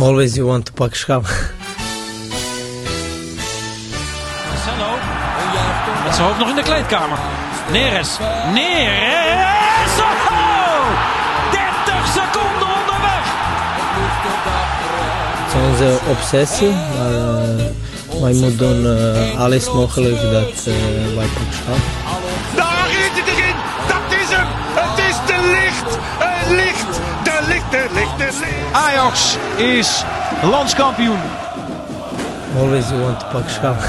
Always you want to pak schap. Marcelo. Met zijn hoofd nog in de kleedkamer. Neres. Neres. Oh! 30 seconden onderweg. Het is onze obsessie, maar uh, wij moeten doen uh, alles mogelijk dat uh, wij pak schap. Ajax is landskampioen. Always want to pak schap.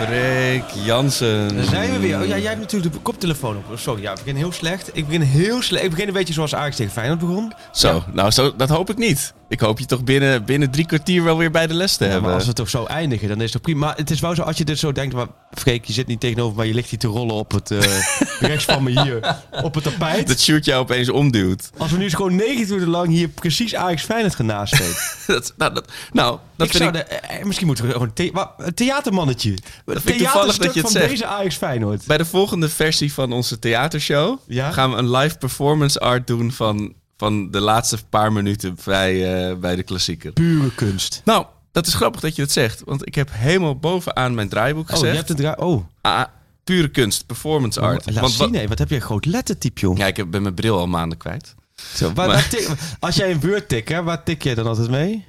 Freek Jansen. Daar zijn we weer. Oh, ja, jij hebt natuurlijk de koptelefoon op. Sorry, ja, ik begin heel slecht. Ik begin heel slecht. Ik begin een beetje zoals Ajax tegen Feyenoord begon. Zo, nou zo, dat hoop ik niet. Ik hoop je toch binnen, binnen drie kwartier wel weer bij de les te Ja, hebben. maar als we toch zo eindigen, dan is het toch prima. Maar het is wel zo, als je dit zo denkt, maar Freek, je zit niet tegenover, maar je ligt hier te rollen op het, eh, rechts van me hier, op het tapijt. Dat shirt jou opeens omduwt. Als we nu eens gewoon 90 minuten lang hier precies Ajax Feyenoord gaan nasteken. dat, nou, dat, nou, dat ik vind ik... de- eh, misschien moeten we gewoon een, the- wa- een theatermannetje. Vind ik toevallig dat je theaterstuk het van zegt. deze Ajax Feyenoord. Bij de volgende versie van onze theatershow Ja? gaan we een live performance art doen van, van de laatste paar minuten bij, eh, bij de klassieker. Pure kunst. Nou, dat is grappig dat je dat zegt. Want ik heb helemaal bovenaan mijn draaiboek Oh, je hebt het dra- Oh, ah, pure kunst, performance art. laat Want zien, wa- hé. Wat heb je een groot lettertype, joh. Ja, ik heb, ben mijn bril al maanden kwijt. Zo, waar, Maar- waar tik- als jij een Word tikt, hè, waar tik jij dan altijd mee?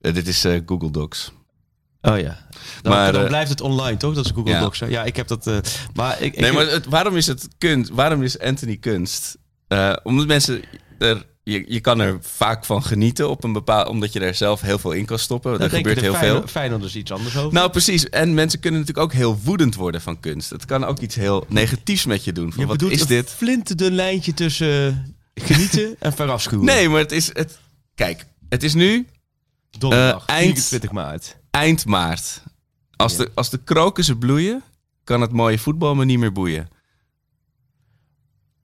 Eh, dit is eh, Google Docs. Oh ja. Dan, Maar, dan blijft het online, toch? Dat is Google ja. Docs. hè? Ja, ik heb dat... maar ik, ik Nee, maar het, waarom is het kunst? Waarom is Anthony kunst? Eh, omdat mensen er, je, je kan er vaak van genieten op een bepaald, omdat je er zelf heel veel in kan stoppen. er denken gebeurt heel Feyenoord- veel. Feyenoord is iets anders over. Nou, precies. En mensen kunnen natuurlijk ook heel woedend worden van kunst. Het kan ook iets heel negatiefs met je doen. Van, je wat is een dit? flinterdun lijntje tussen genieten en verafschuwen. Nee, maar het is. Het, kijk, het is nu Donderdag, eh, eind- 24 maart. eind maart. Als, de, als de krokussen bloeien, kan het mooie voetbal me niet meer boeien.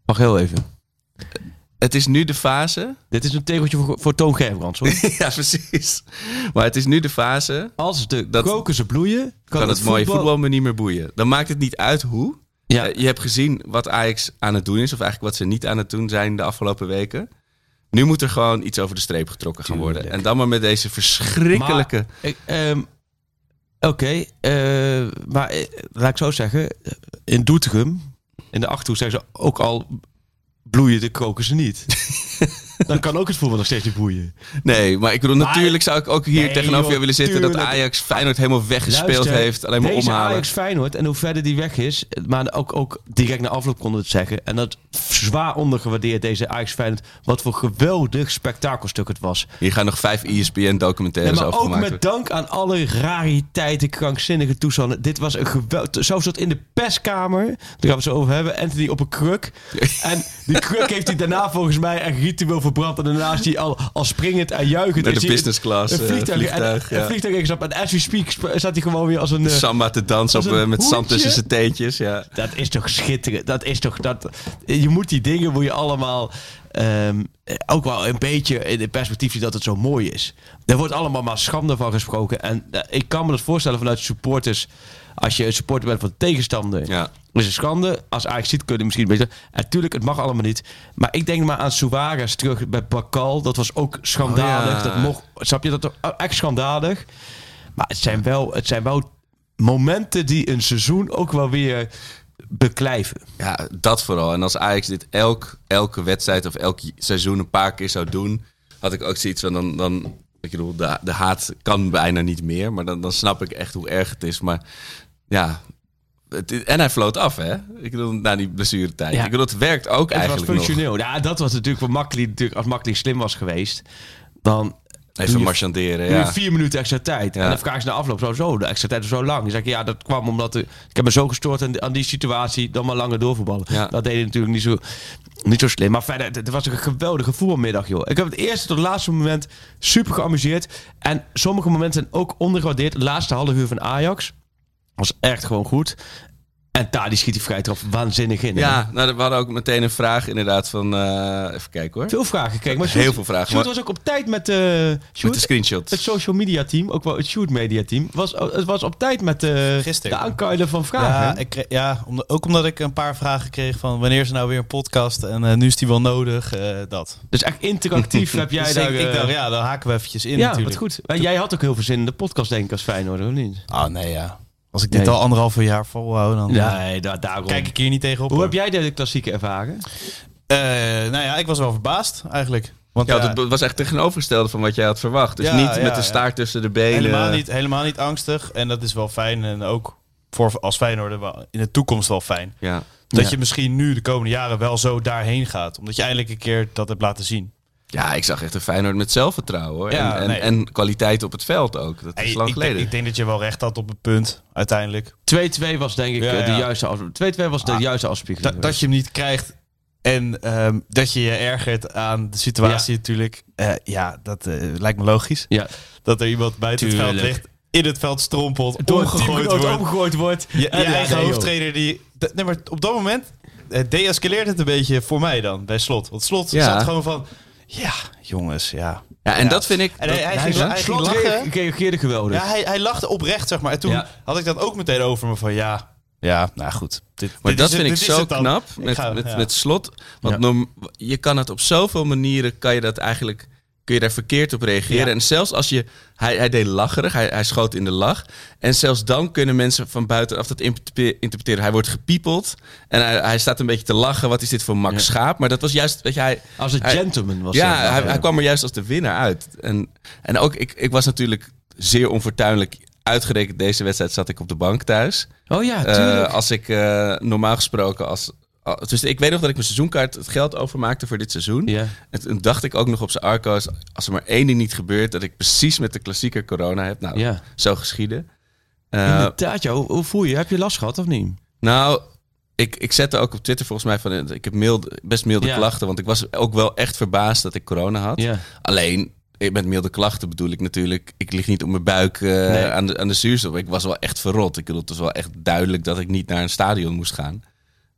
Wacht heel even. Het is nu de fase. Dit is een tegeltje voor, voor Toon Gerbrands, hoor. ja, precies. Maar het is nu de fase. Als de Dat- krokussen bloeien, kan, Kan, het, mooie voetbal me niet meer boeien. Dan maakt het niet uit hoe. Ja. Eh, je hebt gezien wat Ajax aan het doen is, of eigenlijk wat ze niet aan het doen zijn de afgelopen weken. Nu moet er gewoon iets over de streep getrokken gaan worden. Tuurlijk. En dan maar met deze verschrikkelijke. Ehm, Oké, eh, maar eh, laat ik zo zeggen. In Doetinchem, in de Achterhoek, zeggen ze ook al bloeien de krokussen niet. Dan kan ook het voetbal nog steeds niet boeien. Nee, maar ik bedoel, Maar- natuurlijk zou ik ook hier Nee, tegenover joh, willen zitten dat. Ajax Feyenoord helemaal weggespeeld Luister, heeft. Alleen maar deze omhalen. Ajax Feyenoord en hoe verder die weg is, maar ook, ook direct na afloop konden we het zeggen. En dat zwaar ondergewaardeerd deze Ajax Feyenoord. Wat voor geweldig spektakelstuk het was. Hier gaan nog vijf E ESPN documentaires Ja, maar over ook met worden. dank aan alle rariteiten, krankzinnige toestanden. Dit was een geweld. Zo zat in de perskamer. Daar gaan we het zo over hebben. Anthony op een kruk. En die kruk heeft hij daarna volgens mij een ritueel verbrand. En daarna is hij al, al springend en juichend. Met is de business class, Een eh, vliegtuig. vliegtuig, en, ja. een vliegtuig. En as we speak sp- staat hij gewoon weer als een... eh, Samba te dansen op, eh, met zand tussen zijn teentjes. Ja. dat is toch schitterend. Dat is toch dat. Je moet die dingen moet je allemaal ehm, ook wel een beetje in het perspectief zien dat het zo mooi is. Er wordt allemaal maar schande van gesproken. En eh, ik kan me dat voorstellen vanuit supporters. Als je een supporter bent van de tegenstander, Ja. is een schande. Als Ajax ziet, kun je misschien beetje. Natuurlijk, het mag allemaal niet. Maar ik denk maar aan Suarez terug bij Bakal. Dat was ook schandalig. Oh, ja. Dat mocht, snap je dat? toch? Echt schandalig. Maar het zijn wel, het zijn wel momenten die een seizoen ook wel weer beklijven. Ja, dat vooral. En als Ajax dit elk, elke wedstrijd of elk seizoen een paar keer zou doen, had ik ook zoiets van dan. dan ik bedoel, de, de haat kan bijna niet meer, maar dan, dan snap ik echt hoe erg het is. Maar ja. Het, en hij floot af, hè? Ik bedoel, na die blessuretijd. Ja. Ik bedoel, het werkt ook Het was eigenlijk nog. functioneel. Ja, dat was natuurlijk voor Makkeli. Natuurlijk, als Makkeli slim was geweest, dan Even marchanderen, ja. vier minuten extra tijd. Ja. En dan vragen ze na afloop zo, zo, de extra tijd is zo lang. Dan zeg je, ja, dat kwam omdat er, ik heb me zo gestoord aan, aan die situatie, dan maar langer doorvoetballen. Ja. Dat deed hij natuurlijk niet zo, niet zo slim. Maar verder, het, het was een geweldige voetbalmiddag, joh. Ik heb het eerste tot het laatste moment super geamuseerd. En sommige momenten zijn ook ondergewaardeerd. Het laatste half uur van Ajax was echt gewoon goed. En daar die schiet die vrij trap waanzinnig in. hè? Ja, nou, we hadden ook meteen een vraag inderdaad van... eh, even kijken hoor. Veel vragen gekregen. Maar Heel veel vragen, Sjoerd maar- was ook op tijd met... eh Met de screenshots. het social media team, ook wel het Shoot media team, was, het was op tijd met eh, Gisteren. de aankuilen van vragen. Ja, ik kreeg, ja om- ook omdat ik een paar vragen kreeg van wanneer is er nou weer een podcast en eh, nu is die wel nodig, eh, dat. Dus echt interactief heb jij Dus daar... ik, ik dacht, ja, dan haken we eventjes in ja, natuurlijk. wat goed. En jij had ook heel veel zin in de podcast, denk ik, als Feyenoord, of niet? Oh nee, ja. Als ik dit Nee. al anderhalve jaar volhoud, dan eh, Nee, daarom. kijk ik hier niet tegenop. Hoe hoor. heb jij de klassieke ervaren? Eh, nou ja, ik was wel verbaasd eigenlijk. Want Ja, het was echt tegenovergestelde van wat jij had verwacht. Dus Ja, niet ja, met de ja. staart tussen de benen. helemaal, niet, helemaal niet angstig. En dat is wel fijn. En ook voor als Feyenoord wel in de toekomst wel fijn. Ja. Dat Ja. je misschien nu de komende jaren wel zo daarheen gaat. Omdat je eindelijk een keer dat hebt laten zien. Ja, ik zag echt een Feyenoord met zelfvertrouwen. Hoor. Ja, en, en, nee. en kwaliteit op het veld ook. Dat is Hey, lang ik, geleden. denk, ik denk dat je wel recht had op het punt, uiteindelijk. 2-2 was denk ik Ja, eh, de juiste af- 2-2 was de Ah, juiste afspiegeling. Dat, dat je hem niet krijgt en ehm, dat je je ergert aan de situatie natuurlijk. Eh, ja, dat eh, lijkt me logisch. Ja. Dat er iemand buiten het veld ligt, in het veld strompelt, Door een omgegooid wordt. omgegooid wordt. Je, En je ja, eigen nee, hoofdtrainer die... dat- Nee, maar op dat moment deescaleert het een beetje voor mij dan, bij Slot. Want Slot Ja. zat gewoon van... Ja, jongens, ja. ja, en Ja. dat vind ik... En hij, hij, Hij ging, hij ging slot lachen. reageerde geweldig. Ja, hij, hij lachte oprecht, zeg maar. En toen Ja. had ik dat ook meteen over me van... Ja, ja nou goed. Dit, Maar dit dat vind het- ik zo knap Ik met, ga- met, ja. met slot. Want Ja. norm- je kan het op zoveel manieren, kan je dat eigenlijk, kun je daar verkeerd op reageren. Ja. En zelfs als je, hij, hij deed lacherig, hij, hij schoot in de lach. En zelfs dan kunnen mensen van buitenaf dat interpre- interpreteren. Hij wordt gepiepeld en hij, hij staat een beetje te lachen. Wat is dit voor Max Ja. Schaap? Maar dat was juist, weet je, hij... Als een hij- gentleman was ja, hij, hij kwam er juist als de winnaar uit. En, en ook, ik, ik was natuurlijk zeer onfortuinlijk. Uitgerekend deze wedstrijd zat ik op de bank thuis. Oh ja, Eh, als ik eh, normaal gesproken als. Dus ik weet nog dat ik mijn seizoenkaart het geld overmaakte voor dit seizoen. ja. En toen dacht ik ook nog op zijn Arco's, als er maar één ding niet gebeurt, dat ik precies met de klassieker corona heb. Nou, Ja. zo geschieden. Eh, Inderdaad, ja. Hoe, hoe voel je? Heb je last gehad of niet? nou, ik, ik zette ook op Twitter volgens mij van, ik heb milde, best milde Ja. klachten, want ik was ook wel echt verbaasd dat ik corona had. Ja. Alleen, met milde klachten bedoel ik natuurlijk... ik lig niet op mijn buik eh, Nee. aan, de, aan de zuurstof. Ik was wel echt verrot. Ik bedoel, het was wel echt duidelijk dat ik niet naar een stadion moest gaan.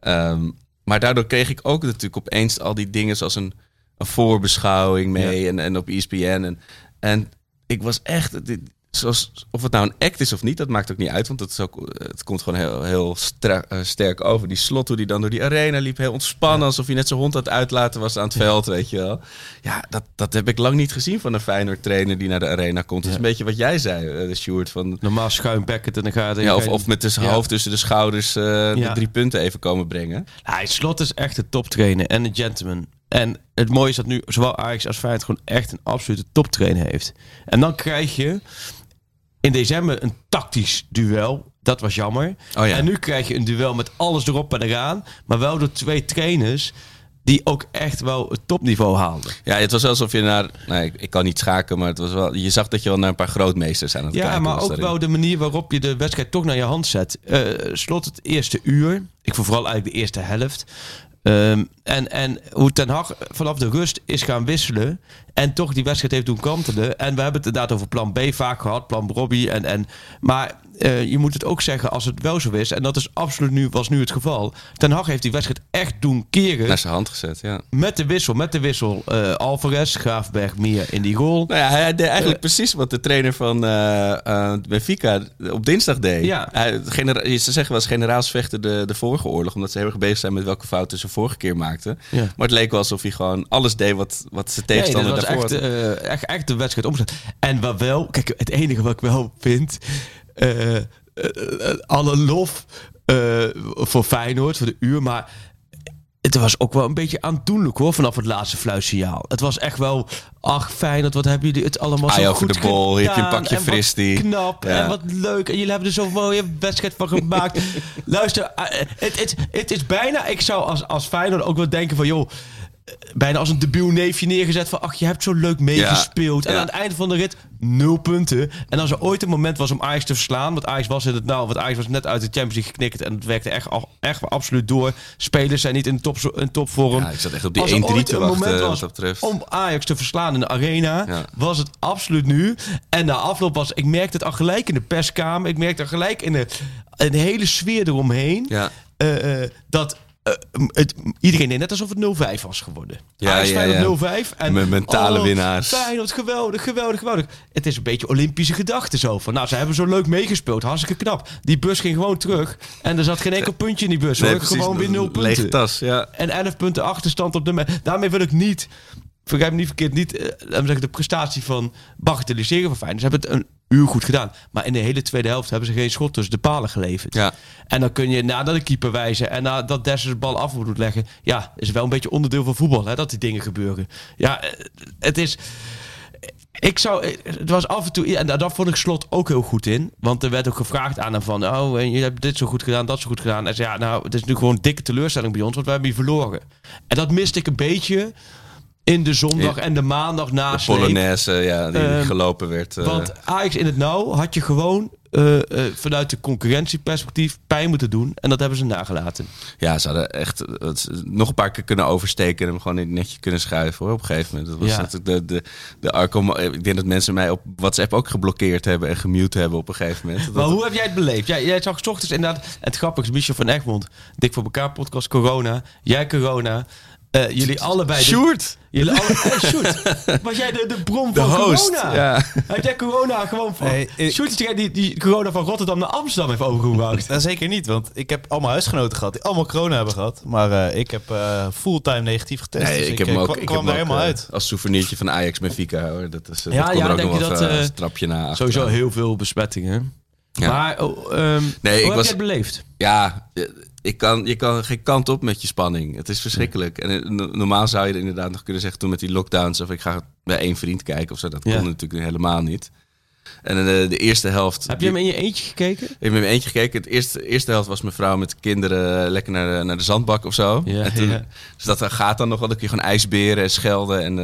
Ehm, maar daardoor kreeg ik ook natuurlijk opeens al die dingen... zoals een, een voorbeschouwing mee en, en op ESPN. En, en ik was echt... Zoals, of het nou een act is of niet, dat maakt ook niet uit. Want het, is ook, het komt gewoon heel, heel stra- eh, sterk over. Die slot, hoe die dan door die arena liep. Heel ontspannen, alsof hij net zijn hond aan het uitlaten was aan het veld, weet je wel. Ja, dat, dat heb ik lang niet gezien van een Feyenoord trainer die naar de arena komt. Dat is een beetje wat jij zei, eh, de Sjoerd. Van, Normaal schuimbekkend en dan gaat ja, of, of met zijn hoofd tussen de schouders eh, de drie punten even komen brengen. Hij Slot is echt een toptrainer en een gentleman. En het mooie is dat nu zowel Ajax als Feyenoord gewoon echt een absolute toptrainer heeft. En dan krijg je in december een tactisch duel. Dat was jammer. Oh ja. En nu krijg je een duel met alles erop en eraan. Maar wel door twee trainers die ook echt wel het topniveau haalden. Ja, het was alsof je naar... Nee, ik, ik kan niet schaken, maar het was wel, je zag dat je wel naar een paar grootmeesters aan het Ja, kijken maar was ook daarin. wel de manier waarop je de wedstrijd toch naar je hand zet. Eh, slot het eerste uur. Ik vond vooral eigenlijk de eerste helft. Ehm, en, en hoe Ten Hag vanaf de rust is gaan wisselen. En toch die wedstrijd heeft doen kantelen. En we hebben het inderdaad over plan B vaak gehad. Plan Robbie. En, en, maar eh, je moet het ook zeggen als het wel zo is. En dat is absoluut nu, was nu het geval. Ten Hag heeft die wedstrijd echt doen keren. Naar zijn hand gezet, ja. Met de wissel. Met de wissel. eh, Alvarez, Graafberg, Meer in die goal. Nou ja, hij deed eigenlijk precies wat de trainer van eh eh, Benfica op dinsdag deed. Ja. Hij, genera- ze zeggen wel eens generaals vechten de, de vorige oorlog, omdat ze heel erg bezig zijn met welke fouten ze vorige keer maakten. Ja. Maar het leek wel alsof hij gewoon alles deed wat, wat zijn Nee, tegenstander dat was daarvoor echt, eh, echt, echt de wedstrijd omzet. En wat wel, kijk, het enige wat ik wel vind, eh, eh, eh, alle lof eh, voor Feyenoord, voor de uur, maar het was ook wel een beetje aandoenlijk hoor, vanaf het laatste fluitsignaal. Het was echt wel, ach Feyenoord, wat hebben jullie het allemaal zo goed de bol, heb je een gedaan pakje en wat fristie. knap Ja. en wat leuk. En jullie hebben er zo'n mooie wedstrijd van gemaakt. Luister, eh, het, het, het is bijna, ik zou als, als Feyenoord ook wel denken van joh, bijna als een debiel neefje neergezet van... ach, je hebt zo leuk meegespeeld. En ja. aan het einde van de rit nul punten. En als er ooit een moment was om Ajax te verslaan... want Ajax was in het nou, want Ajax was net uit de Champions League geknikkerd... en het werkte echt, al- echt absoluut door. Spelers zijn niet in, top, in topvorm. Ja, ik zat echt op die Als er 1-3 ooit te een wachten, moment wat was dat om Ajax te verslaan in de arena, Ja. was het absoluut nu. En na afloop was, ik merkte het al gelijk in de perskamer. Ik merkte het gelijk in de, de hele sfeer eromheen. Eh, eh, dat het, iedereen deed net alsof het 0-5 was geworden. Ja, Ajax ja, ja. 0-5. En, Met mentale oh, winnaars. Feyenoord, geweldig, geweldig, geweldig. Het is een beetje Olympische gedachten zo. Van, nou, ze hebben zo leuk meegespeeld. Hartstikke knap. Die bus ging gewoon terug. En er zat geen enkel puntje in die bus. Nee, hoor. precies, gewoon weer een 0 punten. Lege tas, ja. En 11 punten achterstand op de... me- Daarmee wil ik niet... Vergrijp me niet verkeerd, niet eh, zeggen, de prestatie van bagatelliseren van Feyenoord. Ze hebben het een uur goed gedaan. Maar in de hele tweede helft hebben ze geen schot tussen de palen geleverd. Ja. En dan kun je nadat de keeper wijzen en nadat Dessers de bal af moet leggen. Ja, is wel een beetje onderdeel van voetbal, hè, dat die dingen gebeuren. Ja, eh, het is... Ik zou, eh, het was af en toe, en daar vond ik slot ook heel goed in. Want er werd ook gevraagd aan hem van, oh, je hebt dit zo goed gedaan, dat zo goed gedaan. En zei, ja, nou, het is nu gewoon een dikke teleurstelling bij ons, want we hebben hier verloren. En dat miste ik een beetje in de zondag en de maandag na De. Polonaise, ja, die Ehm, gelopen werd. eh, Want Ajax in het nauw had je gewoon eh, eh, vanuit de concurrentieperspectief pijn moeten doen. En dat hebben ze nagelaten. Ja, ze hadden echt nog een paar keer kunnen oversteken en hem gewoon in het netje kunnen schuiven hoor, op een gegeven moment. Dat was Ja. natuurlijk de, de, de Arco, ik denk dat mensen mij op WhatsApp ook geblokkeerd hebben en gemute hebben op een gegeven moment. Dat- Maar hoe heb jij het beleefd? Jij, jij zag 's ochtends inderdaad... Het grappige is, Michel van Egmond, Dik voor elkaar podcast, corona. Jij corona. Eh, jullie allebei... de- Sjoerd! Jullie alle, hey, Sjoerd, was jij de, de bron De van host, corona? ja. Heb jij corona gewoon van... Ik- Sjoerd die, die corona van Rotterdam naar Amsterdam heeft overgebracht. Nou, zeker niet, want ik heb allemaal huisgenoten gehad die allemaal corona hebben gehad. Maar eh, ik heb eh, fulltime negatief getest. Nee, dus ik heb ook, kwa- ik kwam heb daar helemaal uit. als souvenirtje van Ajax Benfica hoor. Dat, is, Ja, dat komt ja, er ook denk nog je wel dat, even als trapje na. Sowieso heel veel besmettingen. Ja. Maar oh, ehm, Nee, ik hoe heb was- jij het beleefd? Ja, ik kan, je kan geen kant op met je spanning. Het is verschrikkelijk. En eh, no- normaal zou je er inderdaad nog kunnen zeggen toen met die lockdowns... of ik ga bij één vriend kijken of zo. Dat Ja. kon natuurlijk helemaal niet. En eh, de eerste helft... Heb je hem in je eentje gekeken? Ik heb met mijn eentje gekeken. Het eerste, de eerste helft was mijn vrouw met de kinderen eh, lekker naar de, naar de zandbak of zo. Ja, en toen, ja. Dus dat gaat dan nog wel. Dan kun je gewoon ijsberen en schelden. En,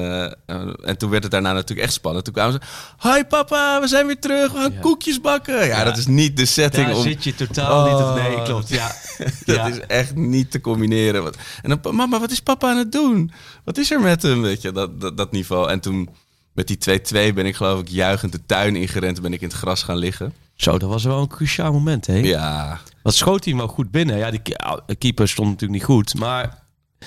eh, en toen werd het daarna natuurlijk echt spannend. Toen kwamen ze... Hoi papa, we zijn weer terug. We gaan Ja. koekjes bakken. Ja, dat is niet de setting Daar om... zit je totaal niet op. Nee, Oh. klopt. Ja. Dat is echt niet te combineren. Wat- En dan, mama, wat is papa aan het doen? Wat is er met hem? Weet je, dat, dat, dat niveau. En toen met die 2-2 ben ik geloof ik juichend de tuin ingerend. en ben ik in het gras gaan liggen. Zo, dat was wel een cruciaal moment, hè? Ja. Wat schoot hij wel goed binnen? Ja, die ke- de keeper stond natuurlijk niet goed, maar...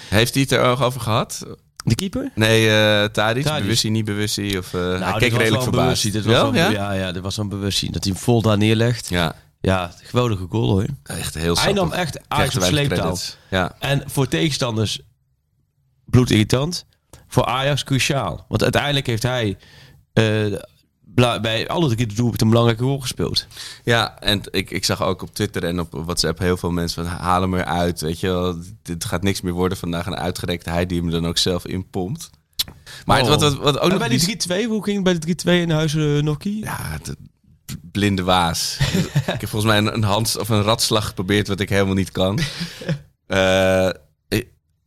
Heeft hij het er ook over gehad? De keeper? Nee, eh Tadic, Tadic. bewust hij, niet bewust hij? Of, hij Nou, dit keek redelijk verbaasd. Dit was Wel? ja? ja? Ja, dit was een bewustzijn. Dat hij hem vol daar neerlegt. Ja, Ja, geweldige goal hoor. echt heel Hij sappig. nam echt Ajax te op. Ja. En voor tegenstanders bloedirritant. Voor Ajax cruciaal. Want uiteindelijk heeft hij eh, bij alle drie de doelpunten een belangrijke rol gespeeld. Ja, en ik, ik zag ook op Twitter en op WhatsApp heel veel mensen van haal hem eruit. Weet je wel, dit gaat niks meer worden vandaag. En uitgerekend hij die hem dan ook zelf inpompt. Maar Oh. wat, wat, wat ook nog bij die- die 3-2, hoe ging het bij de 3-2 in huizen uh, Nokkie? Ja, de blinde waas. ik heb volgens mij een, een hand of een ratslag geprobeerd wat ik helemaal niet kan. Eh,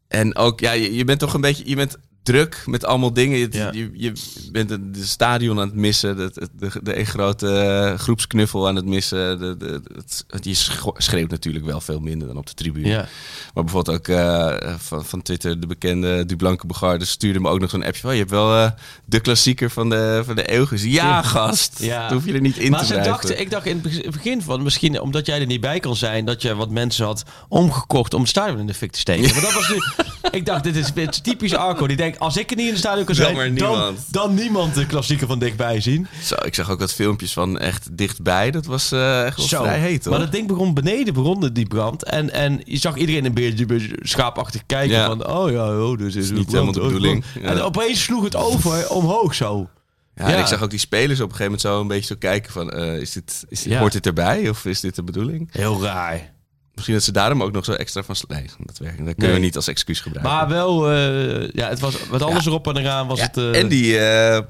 en ook, ja, je, je bent toch een beetje, je bent druk met allemaal dingen. Je, Ja. je, je bent de stadion aan het missen, de, de, de, grote groepsknuffel aan het missen. De, de, het, het- je schreeuwt natuurlijk wel veel minder dan op de tribune. Ja. Maar bijvoorbeeld ook eh, van, van Twitter, de bekende Dublanke Begarde stuurde me ook nog zo'n appje van... je hebt wel eh, de klassieker van de, van de eeuw gezien. Ja, Ja. gast. Ja. Dan hoef je er niet in Maar te ze blijven. dachten, ik dacht in het beg- begin van, misschien omdat jij er niet bij kon zijn, dat je wat mensen had omgekocht om het stadion in de fik te steken. Maar dat was nu, ik dacht, dit is, dit is typisch Arco. Die denkt, als ik er niet in het stadion kan zijn, dan, niemand. dan niemand de klassieker van dichtbij zien. Zo, ik zag ook wat filmpjes van echt dichtbij. Dat was eh, echt wel Zo. vrij heet, hoor. Maar dat ding begon beneden, begon die brand. En, en je zag iedereen een beetje, schaapachtig kijken Ja. van, oh ja, oh, dus is niet helemaal de bedoeling. Ja. En opeens sloeg het over omhoog zo. ja, en ik zag ook die spelers op een gegeven moment zo een beetje zo kijken van... eh, is dit, is dit. Hoort dit erbij of is dit de bedoeling? Heel raar. Misschien dat ze daarom ook nog zo extra van... Nee, dat, werkt, dat kunnen Nee. we niet als excuus gebruiken. Maar wel, eh, ja, het was wat alles erop en eraan was Ja, het... eh, En die... eh,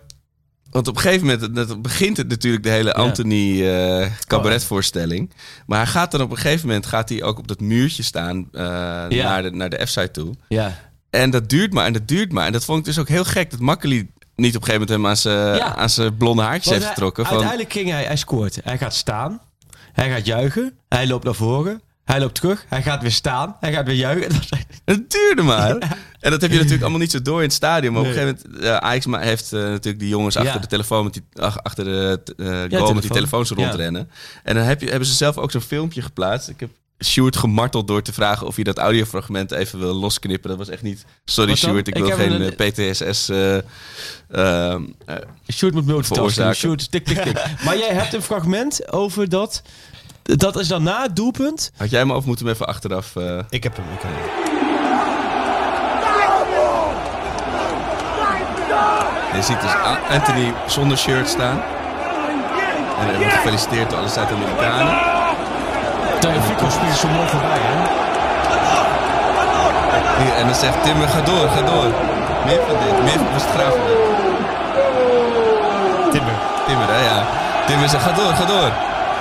want op een gegeven moment dat begint het natuurlijk de hele Anthony eh cabaretvoorstelling. Maar hij gaat dan op een gegeven moment gaat hij ook op dat muurtje staan naar de, naar de F-site toe. Ja, En dat duurt maar en dat duurt maar. En dat vond ik dus ook heel gek. Dat Makkeli niet op een gegeven moment hem aan zijn, Ja. blonde haartjes Want heeft hij- getrokken. Van, Uiteindelijk ging hij, hij scoort. Hij gaat staan. Hij gaat juichen. Hij loopt naar voren. Hij loopt terug. Hij gaat weer staan. Hij gaat weer juichen. Het duurde maar. En dat heb je natuurlijk allemaal niet zo door in het stadion. Maar op een gegeven moment, uh, Ajax heeft eh, natuurlijk die jongens achter de telefoon met die, ach- achter de goal met die telefoons rondrennen. En dan heb je, hebben ze zelf ook zo'n filmpje geplaatst. Ik heb Sjoerd gemarteld door te vragen of hij dat audiofragment even wil losknippen. Dat was echt niet. Sorry? Sjoerd, ik Ik wil geen een- PTSS. ehm, eh, Sjoerd moet multitasken. Veroorzaken. Sjoerd, tik, tik, tik. maar jij hebt een fragment over dat... Dat is dan na het doelpunt. had jij me of moeten we even achteraf? eh, Ik heb hem. Ik heb hem. Je ziet dus Anthony zonder shirt staan. En hij wordt gefeliciteerd door alle Zuid-Amerikanen. Fico springt zo mooi voorbij, hè? Hier, En dan zegt Timmer, ga door, ga door. Meer van dit, meer van graaf. Timber. Timmer, hè, ja. Timmer zegt, ga door, ga door.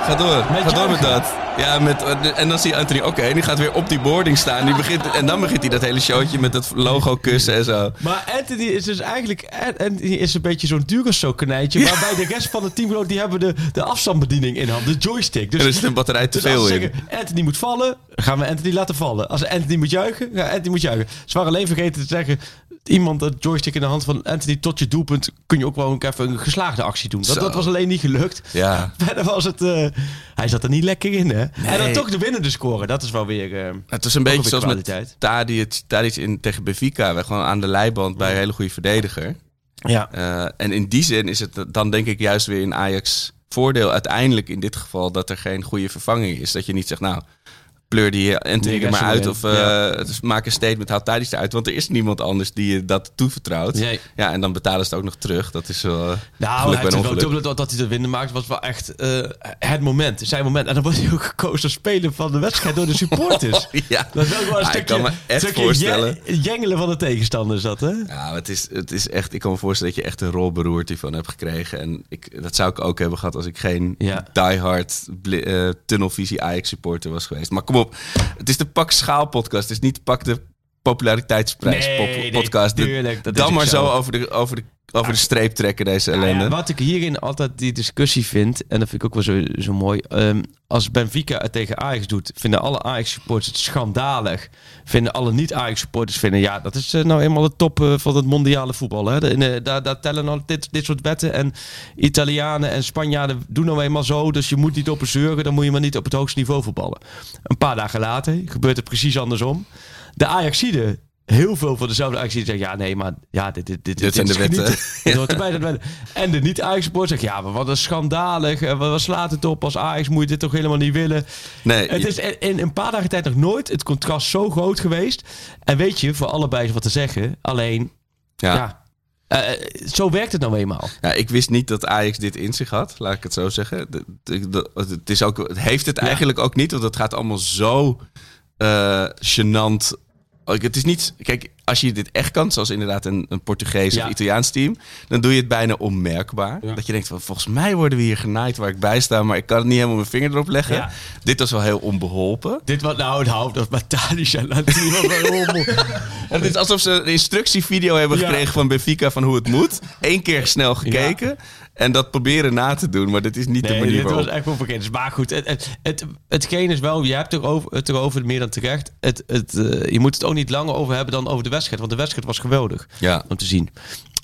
Ga door, Met ga door met dat. Ja, met, en dan zie je Anthony, oké, die gaat weer op die boarding staan. Die begint, en dan begint hij dat hele showtje met dat logo kussen en zo. Maar Anthony is dus eigenlijk... Anthony is een beetje zo'n Duracell-konijntje... waarbij de rest van het teamgenoot... die hebben de, de afstandsbediening in hand. De joystick. Dus, En er zit een batterij te dus veel in. zeggen... Anthony moet vallen... gaan we Anthony laten vallen. Als Anthony moet juichen... gaan Anthony moet juichen. Ze waren alleen vergeten te zeggen... Iemand dat joystick in de hand van Anthony tot je doelpunt... kun je ook gewoon even een geslaagde actie doen. Dat, dat was alleen niet gelukt. Ja. Verder was het... eh, hij zat er niet lekker in, hè? En dan toch de winnende scoren. Dat is wel weer... eh, Het was een beetje zoals kwaliteit. met Tadic, Tadic in, tegen Benfica. We gewoon aan de leiband bij een hele goede verdediger. ja. Eh, en in die zin is het dan denk ik juist weer in Ajax voordeel uiteindelijk in dit geval dat er geen goede vervanging is. Dat je niet zegt, nou, pleur die Anthony er maar uit of eh, Ja. maak een statement, haal Tadic eruit. Want er is niemand anders die je dat toevertrouwt. Nee. Ja, en dan betalen ze het ook nog terug. Dat is wel eh, Nou, geluk bij een wel ongeluk. dat, dat hij de winnen maakt, was wel echt eh, het moment. Zijn moment. En dan wordt hij ook gekozen als speler van de wedstrijd door de supporters. Ja. Dat is ook wel een Ah, ik stukje, kan me echt stukje voorstellen. je- jengelen van de tegenstander is dat, hè? Ja, het is, het is echt. Ik kan me voorstellen dat je echt een rolberoerte van hebt gekregen. En ik, dat zou ik ook hebben gehad als ik geen Ja. diehard eh, tunnelvisie Ajax supporter was geweest. Maar kom op, het is de Pak Schaal podcast. Het is niet Pak de populariteitsprijs Nee, pop- nee, podcast. Tuurlijk, dat Dan maar zo. zo over de, over de, over de streep trekken deze ellende. Nou ja, wat ik hierin altijd die discussie vind, en dat vind ik ook wel zo, zo mooi. ehm, als Benfica het tegen Ajax doet, vinden alle Ajax-supporters het schandalig. Vinden alle niet-Ajax-supporters vinden, ja, dat is eh, nou eenmaal de top eh, van het mondiale voetbal. Hè? De- eh, daar, daar tellen nou dit, dit soort wetten. En Italianen en Spanjaarden doen nou eenmaal zo. Dus je moet niet op een zeuren, dan moet je maar niet op het hoogste niveau voetballen. Een paar dagen later gebeurt het precies andersom. De Ajaxiden heel veel van dezelfde Ajaxiden zeggen... ja, nee, maar ja, dit, dit, dit, Dit zijn de wetten. genieten. Dit hoort erbij, dat wetten. En de niet-Ajax-supporter zegt... ja, maar wat een schandalig. eh, Wat slaat het op als Ajax? Moet je dit toch helemaal niet willen? Nee, Het is in- een paar dagen tijd nog nooit het contrast zo groot geweest. En weet je, voor allebei is wat te zeggen. Alleen, ja. ja... eh, zo werkt het nou eenmaal. Ja, ik wist niet dat Ajax dit in zich had, laat ik het zo zeggen. De- de- de- het, is ook, het heeft het eigenlijk ook niet, want het gaat allemaal zo eh gênant. Het is niet, kijk, als je dit echt kan, zoals inderdaad een, een Portugees Ja. of Italiaans team, dan doe je het bijna onmerkbaar. Ja. Dat je denkt van, volgens mij worden we hier genaaid waar ik bij sta, maar ik kan het niet helemaal mijn vinger erop leggen. Ja. Dit was wel heel onbeholpen. Dit wat nou, dat Tadic en Latino wel Het is alsof ze een instructievideo hebben gekregen van Benfica van hoe het moet. Eén keer snel gekeken. En dat proberen na te doen, maar dit is niet de manier dit waarop. was echt wel vergeten. Maar goed, het, het, het, hetgeen is wel, je hebt erover, het erover meer dan terecht. Het, het, eh, je moet het ook niet langer over hebben dan over de wedstrijd. Want de wedstrijd was geweldig Ja. om te zien.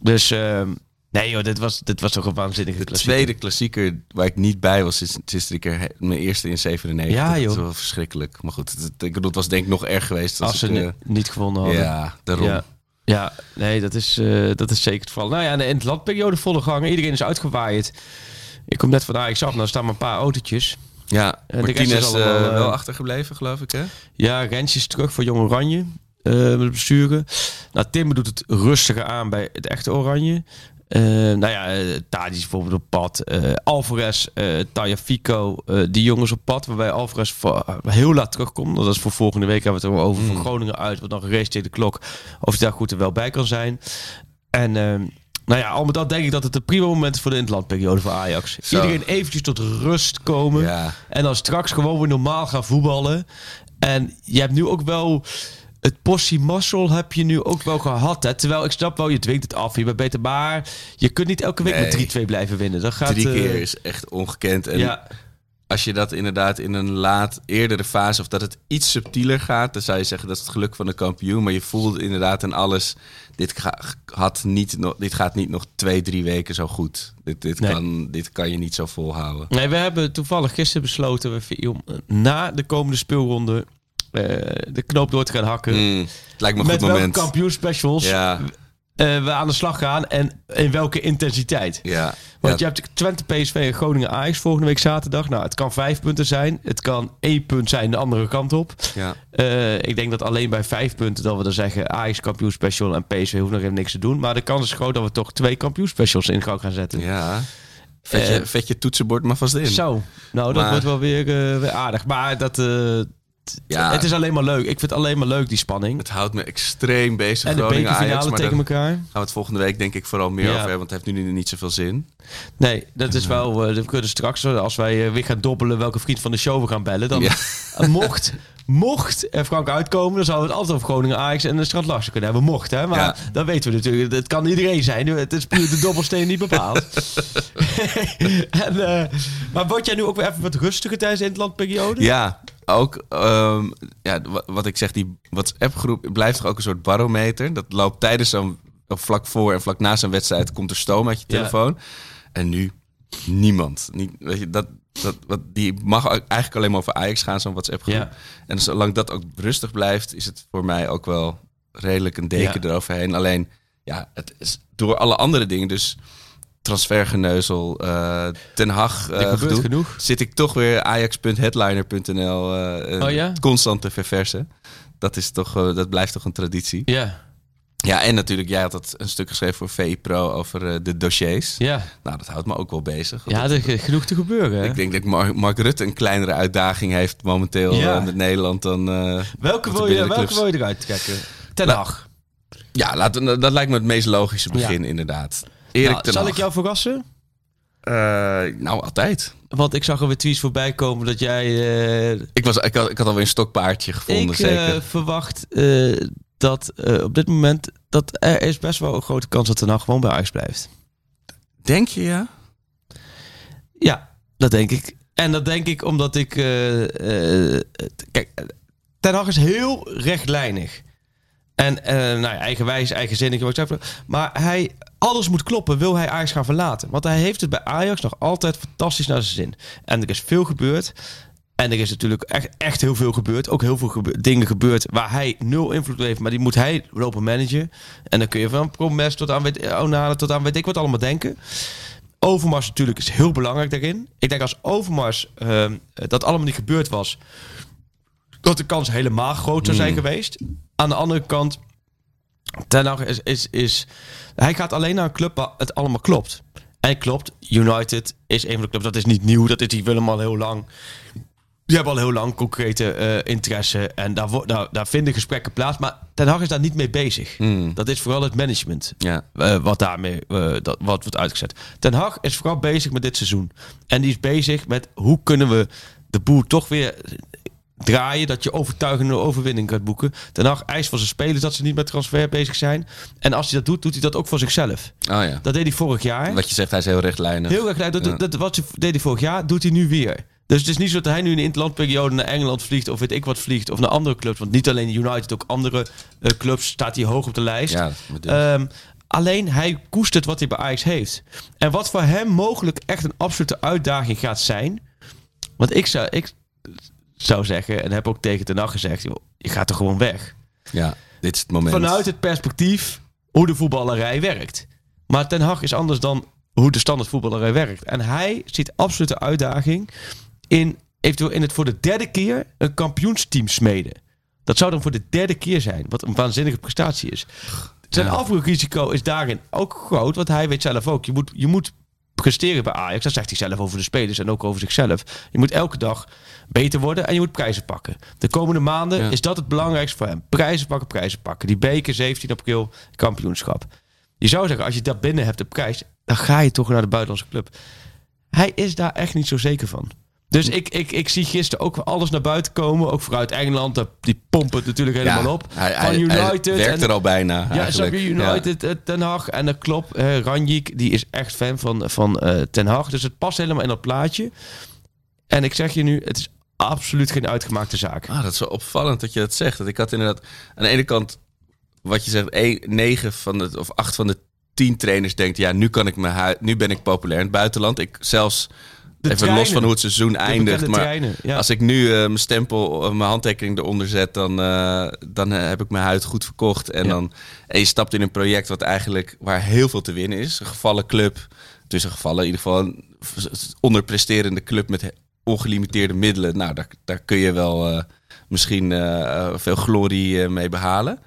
Dus ehm, nee joh, dit was, dit was toch een waanzinnige De klassieker. tweede klassieker waar ik niet bij was, is, is drie keer mijn eerste in 97. Ja, Dat joh. is wel verschrikkelijk. Maar goed, ik bedoel, het was denk ik nog erg geweest. Als ze eh, ni- niet gewonnen hadden. ja, daarom. Ja. Ja, nee, dat is, eh, dat is zeker het geval. Nou ja, in de landperiode volle gangen. Iedereen is uitgewaaid. Ik kom net van Ajax af. Nou staan maar een paar autootjes. Ja, En rest is eh, allemaal, eh, wel achtergebleven, geloof ik, hè? Ja, Rens is terug voor Jong Oranje. eh, met besturen. Nou, Tim doet het rustiger aan bij het echte Oranje. Eh nou ja, eh, Tadic is bijvoorbeeld op pad. eh Alvarez, eh Taya Fico, eh, die jongens op pad. Waarbij Alvarez heel laat terugkomt. Dat is voor volgende week hebben we het er over. Van Groningen uit, wat dan gereest tegen de klok. Of hij daar goed er wel bij kan zijn. En ehm, nou ja, al met dat denk ik dat het een prima moment is voor de interlandperiode voor Ajax. Zo. Iedereen eventjes tot rust komen. Ja. En dan straks gewoon weer normaal gaan voetballen. En je hebt nu ook wel het possie mazzel heb je nu ook wel gehad. Hè? Terwijl ik snap wel, je dwingt het af. Je bent beter, maar je kunt niet elke week Nee. met 3-2 blijven winnen. Dat gaat, Drie eh, keer is echt ongekend. En ja, als je dat inderdaad in een laat eerdere fase... of dat het iets subtieler gaat... dan zou je zeggen dat is het geluk van de kampioen. Maar je voelt inderdaad in alles... dit, ga- had niet, nog- dit gaat niet nog twee, drie weken zo goed. Dit, dit, Nee. kan, dit kan je niet zo volhouden. Nee, we hebben toevallig gisteren besloten we- na de komende speelronde de knoop door te gaan hakken. Mm, het lijkt me een Met goed welke moment. kampioenspecials Ja, eh, we aan de slag gaan en in welke intensiteit. ja. Want ja. je hebt Twente, PSV en Groningen Ajax volgende week zaterdag. Nou, het kan vijf punten zijn. Het kan één punt zijn de andere kant op. ja. Eh, ik denk dat alleen bij vijf punten dat we dan zeggen Ajax kampioenspecial en PSV hoeft nog even niks te doen. Maar de kans is groot dat we toch twee kampioenspecials in gang gaan zetten. ja. Vet, je, Eh, vet je toetsenbord maar vast in. Zo, nou dat Maar- wordt wel weer, eh, weer aardig. Maar dat, eh, Ja. het is alleen maar leuk. Ik vind het alleen maar leuk, die spanning. Het houdt me extreem bezig. En de Groningen bekerfinale tegen elkaar. gaan we het volgende week denk ik vooral meer Ja. over hebben. Want het heeft nu niet zoveel zin. Nee, dat is wel. eh, we kunnen straks, eh, als wij eh, weer gaan dobbelen welke vriend van de show we gaan bellen. Dan Ja. mocht, mocht er Frank uitkomen, dan zouden we het altijd over Groningen Ajax en de Strand Larsen kunnen hebben. Mocht, hè? Maar Ja. dat weten we natuurlijk. Het kan iedereen zijn. Het is puur de dobbelsteen niet bepaald. en, maar word jij nu ook weer even wat rustiger tijdens de interlandperiode? Ja, ook ehm, ja, wa- wat ik zeg, die WhatsApp-groep blijft toch ook een soort barometer. Dat loopt tijdens zo'n, vlak voor en vlak na zo'n wedstrijd, komt er stoom uit je Ja. telefoon. En nu niemand. Niet, weet je, dat, dat, wat, die mag eigenlijk alleen maar over Ajax gaan, zo'n WhatsApp-groep. Ja. En zolang dat ook rustig blijft, is het voor mij ook wel redelijk een deken Ja. eroverheen. Alleen, ja, het is door alle andere dingen, dus transfergeneuzel, eh, Er gebeurt gedoe, genoeg. zit ik toch weer ajax.headliner.nl eh, eh, Oh ja? constant te verversen. Dat, is toch, eh, dat blijft toch een traditie. Ja, Ja, en natuurlijk, jij had dat een stuk geschreven voor VI Pro over de dossiers. ja. Nou, dat houdt me ook wel bezig. Ja er is genoeg te gebeuren. Hè? ik denk dat Mark, Mark Rutte een kleinere uitdaging heeft momenteel Ja. met Nederland dan... welke, wil je, welke wil je eruit trekken? Ten Nou, Hag. Ja, laten, dat lijkt me het meest logische begin, inderdaad. Erik Nou, ten zal ik jou verrassen? Eh, nou, altijd. Want ik zag er weer tweets voorbij komen dat jij eh, Ik, was, ik, had, ik had alweer een stokpaardje gevonden, ik zeker. eh, verwacht dat op dit moment dat er is best wel een grote kans dat Ten Hag gewoon bij Ajax blijft. Denk je, ja? Ja, dat denk ik. En dat denk ik omdat ik... kijk, Ten Hag is heel rechtlijnig. En eh nou ja, eigenwijs, eigenzinnig. ik. Maar hij, alles moet kloppen, wil hij Ajax gaan verlaten. Want hij heeft het bij Ajax nog altijd fantastisch naar zijn zin. En er is veel gebeurd. En er is natuurlijk echt, echt heel veel gebeurd. Ook heel veel gebe- dingen gebeurd waar hij nul invloed op heeft. Maar die moet hij lopen managen. En dan kun je van Promes tot aan, weet, Onana tot aan weet ik wat allemaal denken. Overmars natuurlijk is heel belangrijk daarin. Ik denk als Overmars ehm, dat allemaal niet gebeurd was... dat de kans helemaal groot zou zijn geweest. Aan de andere kant... Ten Hag is, is, is... Hij gaat alleen naar een club waar het allemaal klopt. En klopt, United is een van de clubs. Dat is niet nieuw, dat is die willen al heel lang. Die hebben al heel lang concrete eh, interesse. En daar, daar, daar vinden gesprekken plaats. Maar Ten Hag is daar niet mee bezig. Hmm. Dat is vooral het management. Ja. eh, wat daarmee eh, dat, wat wordt uitgezet. Ten Hag is vooral bezig met dit seizoen. En die is bezig met hoe kunnen we de boel toch weer draaien. Dat je overtuigende overwinning gaat boeken. Ten Hag eist van zijn spelers dat ze niet met transfer bezig zijn. En als hij dat doet, doet hij dat ook voor zichzelf. Oh ja. Dat deed hij vorig jaar. Wat je zegt, hij is heel rechtlijnig. Heel gelijk. Dat, dat, wat hij deed hij vorig jaar, doet hij nu weer. Dus het is niet zo dat hij nu in de interlandperiode naar Engeland vliegt of weet ik wat vliegt of naar andere clubs. Want niet alleen United, ook andere eh, clubs staat hij hoog op de lijst. Ja. Ehm, alleen hij koestert wat hij bij Ajax heeft. En wat voor hem mogelijk echt een absolute uitdaging gaat zijn. Want ik zou, ik zou zeggen, en heb ook tegen Ten Hag gezegd, joh, je gaat er gewoon weg. ja, dit is het moment. Vanuit het perspectief hoe de voetballerij werkt. Maar Ten Hag is anders dan hoe de standaard voetballerij werkt. En hij ziet absolute uitdaging in eventueel in het voor de derde keer een kampioensteam smeden. Dat zou dan voor de derde keer zijn, wat een waanzinnige prestatie is. Zijn Ja. afbroekrisico is daarin ook groot, want hij weet zelf ook, je moet, je moet presteren bij Ajax. Dat zegt hij zelf over de spelers en ook over zichzelf. Je moet elke dag beter worden en je moet prijzen pakken. De komende maanden Ja. is dat het belangrijkste voor hem. Prijzen pakken, prijzen pakken. Die beker 17 april, kampioenschap. Je zou zeggen, als je dat binnen hebt, de prijs, dan ga je toch naar de buitenlandse club. Hij is daar echt niet zo zeker van. Dus ik, ik, ik zie gisteren ook alles naar buiten komen. Ook vooruit Engeland. Die pompen het natuurlijk helemaal op. Hij, Van United. hij werkt en- er al bijna. Ja, eigenlijk. United, eh, Ten Hag. En dat klopt. eh Ranjik, die is echt fan van, van eh, Ten Hag. Dus het past helemaal in dat plaatje. En ik zeg je nu, het is absoluut geen uitgemaakte zaak. Ah, dat is wel opvallend dat je dat zegt. Dat ik had inderdaad aan de ene kant, wat je zegt, negen van de, of acht van de tien trainers denkt, ja, nu kan ik me hui- nu ben ik populair in het buitenland. Ik zelfs even treinen. los van hoe het seizoen De eindigt, maar treinen, ja. als ik nu eh, mijn stempel, eh, mijn handtekening eronder zet, dan, eh, dan heb ik mijn huid goed verkocht. En Ja. dan en je stapt in een project wat eigenlijk waar heel veel te winnen is, een gevallen club, tussen gevallen in ieder geval een onderpresterende club met ongelimiteerde middelen. Nou, daar, daar kun je wel misschien veel glorie mee behalen.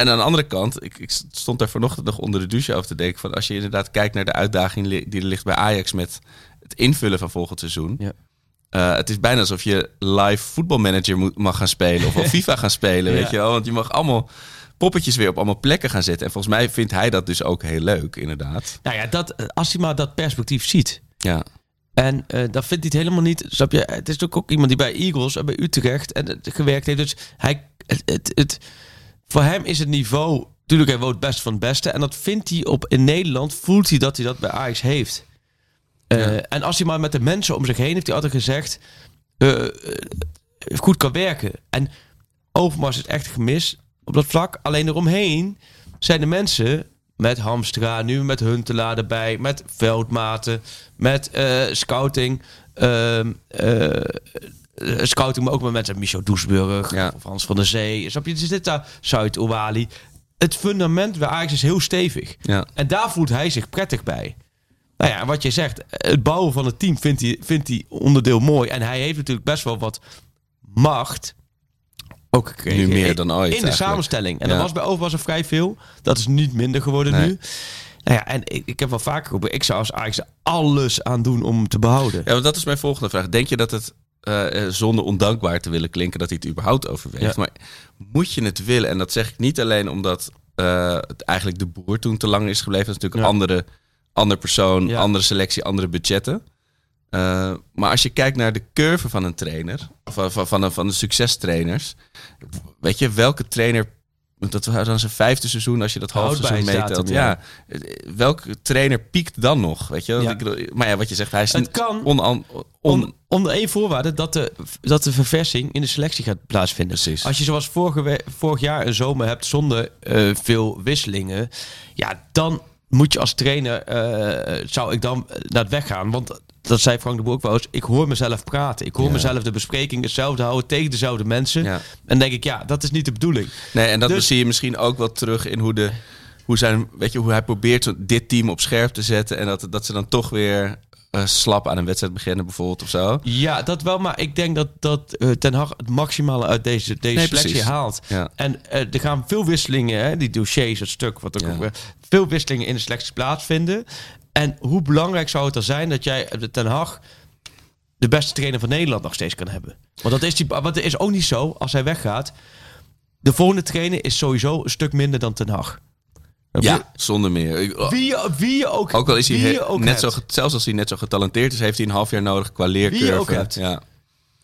En aan de andere kant, ik, ik stond daar vanochtend nog onder de douche over te denken. Van als je inderdaad kijkt naar de uitdaging die er ligt bij Ajax met het invullen van volgend seizoen. Ja. Eh, het is bijna alsof je live voetbalmanager moet, mag gaan spelen. Of FIFA gaan spelen, weet je wel. Want je mag allemaal poppetjes weer op allemaal plekken gaan zetten. En volgens mij vindt hij dat dus ook heel leuk, inderdaad. Nou ja, dat, eh, als hij maar dat perspectief ziet. Ja, En eh dat vindt hij het helemaal niet. Snap je? Het is natuurlijk ook iemand die bij Eagles en bij Utrecht en, gewerkt heeft. Dus hij, het, het, het- voor hem is het niveau. Natuurlijk, hij woont best van het beste. En dat vindt hij op in Nederland. Voelt hij dat hij dat bij Ajax heeft. Eh, Ja. En als hij maar met de mensen om zich heen heeft hij altijd gezegd. eh, eh, goed kan werken. En Overmars is echt gemis op dat vlak. Alleen eromheen zijn de mensen met Hamstra, nu met Huntelaar erbij, met Veldmaten, met scouting. ehm, eh, eh, scouting, maar ook met mensen, Michel Doesburg, Ja. of Hans van der Zee. Snap je? Dus dit daar, Zuid-Owali. Het fundament bij Ajax is heel stevig. ja. En daar voelt hij zich prettig bij. Nou ja, wat je zegt, het bouwen van het team vindt hij, vindt hij onderdeel mooi. En hij heeft natuurlijk best wel wat macht. Ook. Nu meer dan ooit In de eigenlijk. samenstelling. En Ja. dat was bij Overmars er vrij veel. Dat is niet minder geworden Nee. nu. Nou ja, en ik, ik heb wel vaker geroepen, ik zou als Ajax alles aan doen om te behouden. Ja, want dat is mijn volgende vraag. Denk je dat het, eh, eh, zonder ondankbaar te willen klinken, dat hij het überhaupt overweegt? Ja. Maar moet je het willen? En dat zeg ik niet alleen omdat eh, het eigenlijk de boer toen te lang is gebleven. Dat is natuurlijk Ja. een andere, andere persoon, Ja. andere selectie, andere budgetten. Maar als je kijkt naar de curve van een trainer, of van, van, van, de, van de succestrainers, weet je, welke trainer, dat was dan zijn vijfde seizoen als je dat half seizoen meetelt. Ja. ja. welke trainer piekt dan nog? Weet je? Ja. Ik maar ja, wat je zegt, hij is Het kan on, on, on- Om, onder één voorwaarde dat de, dat de verversing in de selectie gaat plaatsvinden. Precies. Als je zoals vorige, vorig jaar een zomer hebt zonder eh, veel wisselingen, ja, dan moet je als trainer, eh, zou ik dan naar het weggaan. Want dat zei Frank de Boer ook wel eens, ik hoor mezelf praten. Ik hoor Ja. mezelf de bespreking hetzelfde houden tegen dezelfde mensen. Ja. En denk ik, ja, dat is niet de bedoeling. Nee, en dat Dus- zie je misschien ook wel terug in hoe, de, hoe, zijn, weet je, hoe hij probeert dit team op scherp te zetten. En dat, dat ze dan toch weer eh, slap aan een wedstrijd beginnen, bijvoorbeeld, of zo. Ja, dat wel, maar ik denk dat, dat eh, Ten Hag het maximale uit deze, deze Nee, selectie precies. haalt. Ja. En eh, er gaan veel wisselingen, hè, die dossiers, het stuk, wat ook Ja. veel wisselingen in de selectie plaatsvinden. En hoe belangrijk zou het er zijn dat jij Ten Hag de beste trainer van Nederland nog steeds kan hebben? Want dat is, die, want het is ook niet zo, als hij weggaat, de volgende trainer is sowieso een stuk minder dan Ten Hag. Ja, zonder meer. Ik- Wie, je- wie je ook, Ook al is hij net hebt. zo, zelfs als hij net zo getalenteerd is, heeft hij een half jaar nodig qua Wie je leercurve. ook hebt. Ja.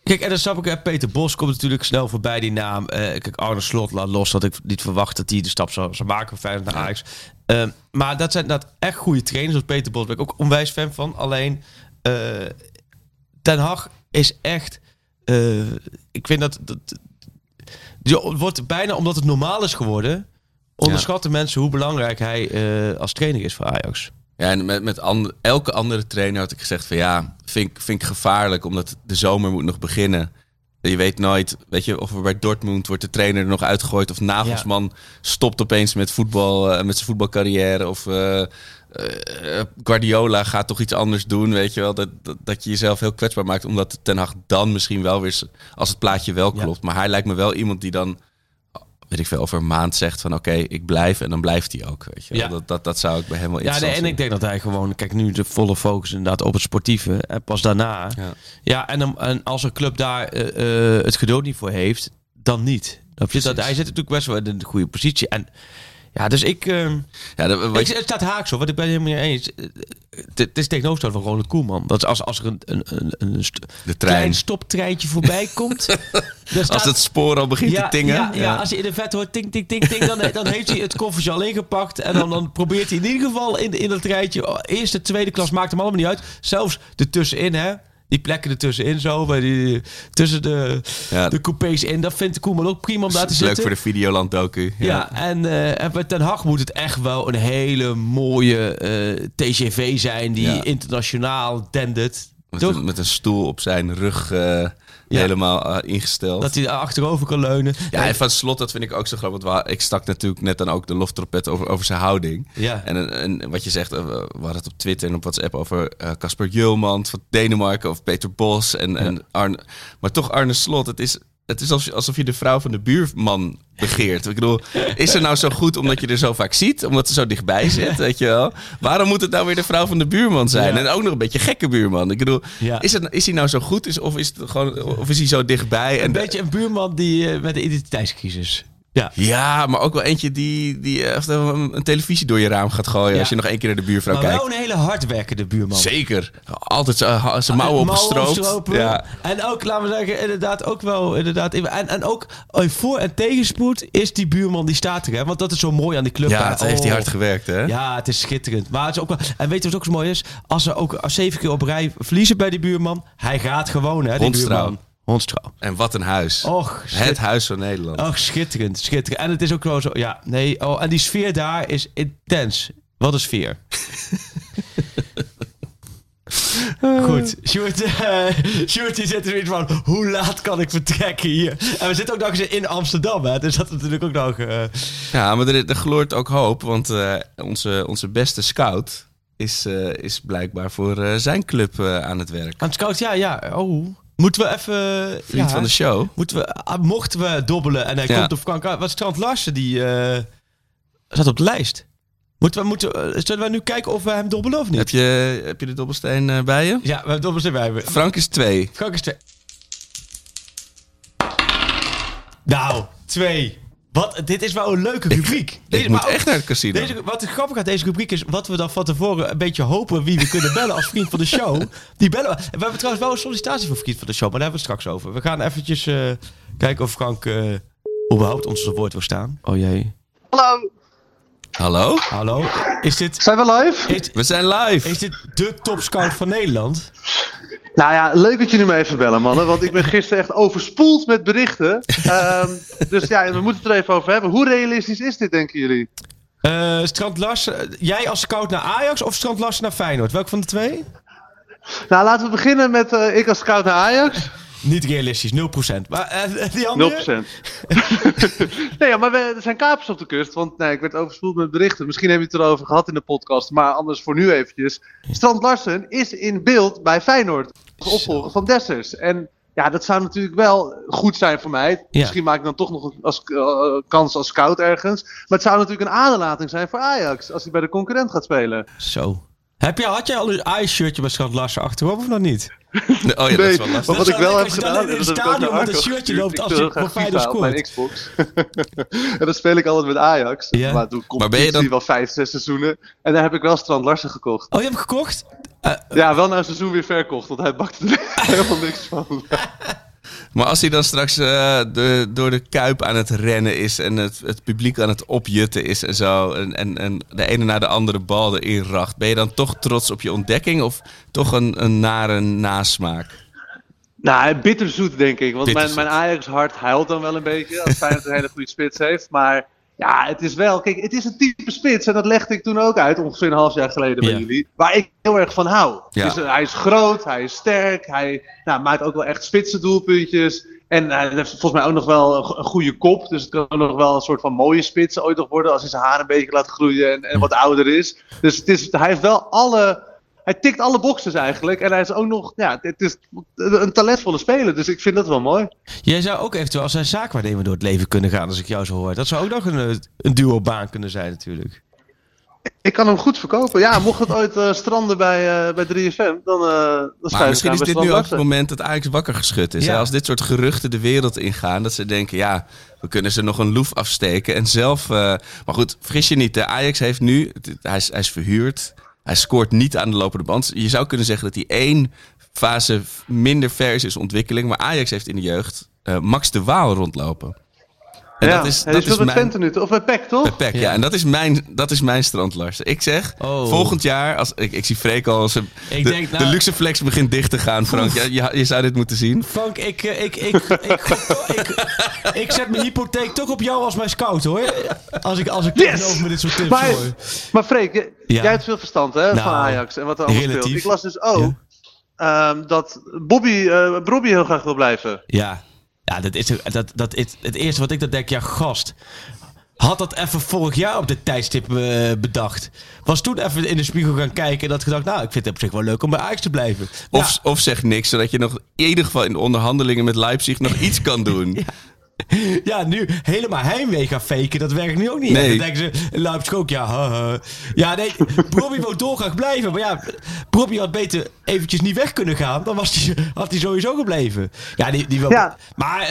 Kijk, en dan snap ik, Peter Bos komt natuurlijk snel voorbij, die naam. Eh, kijk, Arne Slot laat los dat ik niet verwacht dat hij de stap zou, zou maken van Feyenoord naar Ajax. Eh, maar dat zijn dat echt goede trainers, zoals Peter Bos ben ik ook onwijs fan van. Alleen, eh Ten Hag is echt... eh, ik vind dat... dat wordt bijna, omdat het normaal is geworden... onderschatten mensen hoe belangrijk hij als trainer is voor Ajax. Ja, en met, met and- elke andere trainer had ik gezegd van ja, vind, ik- vind ik gevaarlijk, omdat de zomer moet nog beginnen. Je weet nooit, weet je, of bij Dortmund wordt de trainer er nog uitgegooid of Nagelsman stopt opeens met voetbal, eh, met zijn voetbalcarrière of eh, eh, Guardiola gaat toch iets anders doen, weet je wel, dat, dat, dat je jezelf heel kwetsbaar maakt, omdat Ten Hag dan misschien wel weer, als het plaatje wel Ja. klopt, maar hij lijkt me wel iemand die dan weet ik veel, over een maand zegt van oké, ik blijf en dan blijft hij ook. Weet je. Ja. Dat, dat, dat zou ik bij hem wel Ja, nee, en ik denk dat hij gewoon, kijk nu de volle focus inderdaad op het sportieve. En pas daarna. Ja. Ja, en, dan, en als een club daar eh, eh, het geduld niet voor heeft, dan niet. Dat, hij zit natuurlijk best wel in een goede positie. En Ja, dus ik... ehm, Ja, dat- wat ik je- het staat haaks op, wat ik ben het helemaal niet eens. Het is tegenovergesteld van Ronald Koeman. Dat is als, als er een, een, een, een de trein. klein stoptreintje voorbij komt. staat- Als het spoor al begint te tingen. Ja, ja, als hij in de vet hoort ting, ting, ting, ting, dan, dan heeft hij het koffertje al ingepakt. En dan, dan probeert hij in ieder geval in, in dat rijtje... oh, Eerste, tweede klas maakt hem allemaal niet uit. Zelfs ertussenin, hè. Die plekken ertussenin zo, bij die, tussen de, Ja. de coupés in. Dat vindt Koeman ook prima om daar te Leuk zitten. voor de Videoland docu. Ja, en, eh, en bij Ten Hag moet het echt wel een hele mooie eh, TGV zijn... die Ja. internationaal dendert. Met een stoel op zijn rug eh, helemaal eh, ingesteld. Dat hij er achterover kan leunen. Ja, en van slot, dat vind ik ook zo grappig. Want ik stak natuurlijk net dan ook de loftrompet over, over zijn houding. Ja. En, en wat je zegt, eh, we hadden het op Twitter en op WhatsApp over eh, Casper Julman van Denemarken of Peter Bos en, en Arne. Maar toch Arne Slot, het is, het is alsof, alsof je de vrouw van de buurman begeert. Ik bedoel, is er nou zo goed omdat je er zo vaak ziet? Omdat ze zo dichtbij zit, weet je wel? Waarom moet het nou weer de vrouw van de buurman zijn? Ja. En ook nog een beetje gekke buurman. Ik bedoel, Ja. is, het, is hij nou zo goed? Is, of, is het gewoon, of is hij zo dichtbij? Een En beetje een buurman die eh, met de identiteitscrisis. Ja. ja, maar ook wel eentje die, die echt een, een televisie door je raam gaat gooien Ja. als je nog één keer naar de buurvrouw Maar kijkt. wel een hele hardwerkende buurman. Zeker. Altijd zijn ha- zijn mouwen opgestroopt. Ja. En ook, laten we zeggen, inderdaad ook wel. Inderdaad, en, en ook eh, voor- en tegenspoed is die buurman die staat er. Hè? Want dat is zo mooi aan die club. ja, het heeft hij Oh. hard gewerkt, hè? Ja, het is schitterend. Maar het is ook wel. En weet je wat ook zo mooi is? Als ze ook zeven keer op rij verliezen bij die buurman, hij gaat gewoon, hè? Die buurman. Hondstrouw. En wat een huis. Och, het huis van Nederland. Och, schitterend, schitterend. En het is ook wel zo, ja, nee. Oh, en die sfeer daar is intens. Wat een sfeer. Goed, Sjoerd, Sjoerd die zit er zoiets van, hoe laat kan ik vertrekken hier? En we zitten ook nog eens in Amsterdam, hè? Dus dat is natuurlijk ook nog... eh, Ja, maar er, er gloort ook hoop, want eh, onze, onze beste scout is, is blijkbaar voor zijn club aan het werk. aan het scout, ja, ja. Oh, moeten we even... Vriend ja, van de show. Moeten we, ah, mochten we dobbelen en hij Ja. komt op Frank... Wat Strand Larsen, die eh staat op de lijst. Moeten we, moeten, we- zullen we nu kijken of we hem dobbelen of niet? Heb je, heb je de dobbelsteen eh, bij je? Ja, we hebben dobbels erbij. We- Frank is twee. Frank is twee. Nou, twee. Wat, dit is wel een leuke rubriek. Ik moet echt naar het casino. Deze, wat grappig aan deze rubriek is, wat we dan van tevoren een beetje hopen wie we kunnen bellen als vriend van de show. Die bellen we. We hebben trouwens wel een sollicitatie voor vriend van de show, maar daar hebben we het straks over. We gaan eventjes eh, kijken of Frank eh überhaupt ons te woord wil staan. Oh jee. Hallo, Hallo? Hallo? Is dit, zijn we live? is, We zijn live. is dit de topscout van Nederland? Nou ja, leuk dat jullie me even bellen, mannen. Want ik ben gisteren echt overspoeld met berichten. Ehm, dus ja, we moeten het er even over hebben. Hoe realistisch is dit, denken jullie? Strand Larsen, jij als scout naar Ajax of Strand Larsen naar Feyenoord? Welk van de twee? Nou, laten we beginnen met eh, ik als scout naar Ajax. 0%. Niet realistisch, 0%. Maar eh, die andere? nee, ja, maar we, er zijn kapers op de kust. Want nee, ik werd overspoeld met berichten. Misschien hebben we het erover gehad in de podcast. Maar anders voor nu eventjes. Strand Larsen is in beeld bij Feyenoord. Als opvolger van Dessers. En ja, dat zou natuurlijk wel goed zijn voor mij. Ja. Misschien maak ik dan toch nog een als, eh, kans als scout ergens. Maar het zou natuurlijk een aderlating zijn voor Ajax. Als hij bij de concurrent gaat spelen. Zo. Heb je, had jij al een Ajax-shirtje bij Strand Larsen achterop of nog niet? Oh ja, dat is Nee, wel maar lastig. wat ik wel heb als je dan gedaan... in en het stadion met een shirtje loopt Ik als speel je voor Feyenoord op mijn Xbox. en dat speel ik altijd met Ajax. Ja. Maar toen ben je dan- competitie wel vijf, zes seizoenen. En daar heb ik wel Strand Larsen gekocht. Oh, je hebt hem gekocht? Eh, Ja, wel na een seizoen weer verkocht, want hij bakte er helemaal niks van. Maar als hij dan straks eh, de, door de kuip aan het rennen is en het, het publiek aan het opjutten is en zo. En, en, en de ene na de andere bal erin racht. Ben je dan toch trots op je ontdekking of toch een, een nare nasmaak? Nou, bitterzoet denk ik. Want mijn, mijn Ajax-hart huilt dan wel een beetje. Als Feyenoord een hele goede spits heeft. Maar ja, het is wel... Kijk, het is een type spits. En dat legde ik toen ook uit, ongeveer een half jaar geleden bij jullie. Waar ik heel erg van hou. Ja. Dus, eh, hij is groot, hij is sterk. Hij nou, maakt ook wel echt spitse doelpuntjes. En hij heeft volgens mij ook nog wel een, go- een goede kop. Dus het kan ook nog wel een soort van mooie spits ooit nog worden. Als hij zijn haar een beetje laat groeien en, en wat ouder is. Dus het is, hij heeft wel alle... Hij tikt alle boxes eigenlijk. En hij is ook nog... Ja, het is een talentvolle speler. Dus ik vind dat wel mooi. jij zou ook eventueel als een zaakwaarnemer door het leven kunnen gaan, als ik jou zo hoor. Dat zou ook nog een, een duo baan kunnen zijn natuurlijk. Ik kan hem goed verkopen. Ja, mocht het ooit eh, stranden bij, eh, bij 3FM, dan, eh dan Maar misschien is dit nu ook het moment dat Ajax wakker geschud is. Ja. hè? Als dit soort geruchten de wereld ingaan, dat ze denken, ja, we kunnen ze nog een loef afsteken. En zelf, eh, maar goed, vergis je niet, de Ajax heeft nu, hij is, hij is verhuurd, hij scoort niet aan de lopende band. Je zou kunnen zeggen dat hij één fase minder ver is in ontwikkeling. Maar Ajax heeft in de jeugd eh, Max de Waal rondlopen. En ja, dat is, dat is met mijn... Nu? Of bij PEC, toch? Bij PEC, ja. Ja. En dat is mijn, dat is mijn strand, Lars. Ik zeg, Oh. volgend jaar, als, ik, ik zie Freek al, Ik de, denk, nou- de luxe flex begint dicht te gaan, Frank. Ja, je, je zou dit moeten zien. Frank, ik, eh, ik, ik, ik, ik, ik, zet mijn hypotheek toch op jou als mijn scout hoor. Als ik, als ik Yes! tegenover me dit soort tips Maar, hoor. maar Freek, Ja. jij hebt veel verstand hè, Nou, van Ajax en wat er allemaal relatief. speelt. Ik las dus ook ehm, dat Bobby, eh Bobby heel graag wil blijven. Ja, ja dat is, dat, dat is het eerste wat ik dan denk. Ja, gast. Had dat even vorig jaar op dit tijdstip eh, bedacht. Was toen even in de spiegel gaan kijken en had gedacht... nou, ik vind het op zich wel leuk om bij Ajax te blijven. Of, Ja, of zeg niks, zodat je nog in ieder geval in de onderhandelingen met Leipzig nog iets kan doen. Ja, nu helemaal heimwee gaan faken, dat werkt nu ook niet. Nee. En dan denken ze, Leipzig ook, ja, haha. Ja, nee, Bobby wou dolgraag blijven. Maar ja, Bobby had beter eventjes niet weg kunnen gaan. Dan was die, had hij sowieso gebleven. Ja, die, die wil... Ja. Maar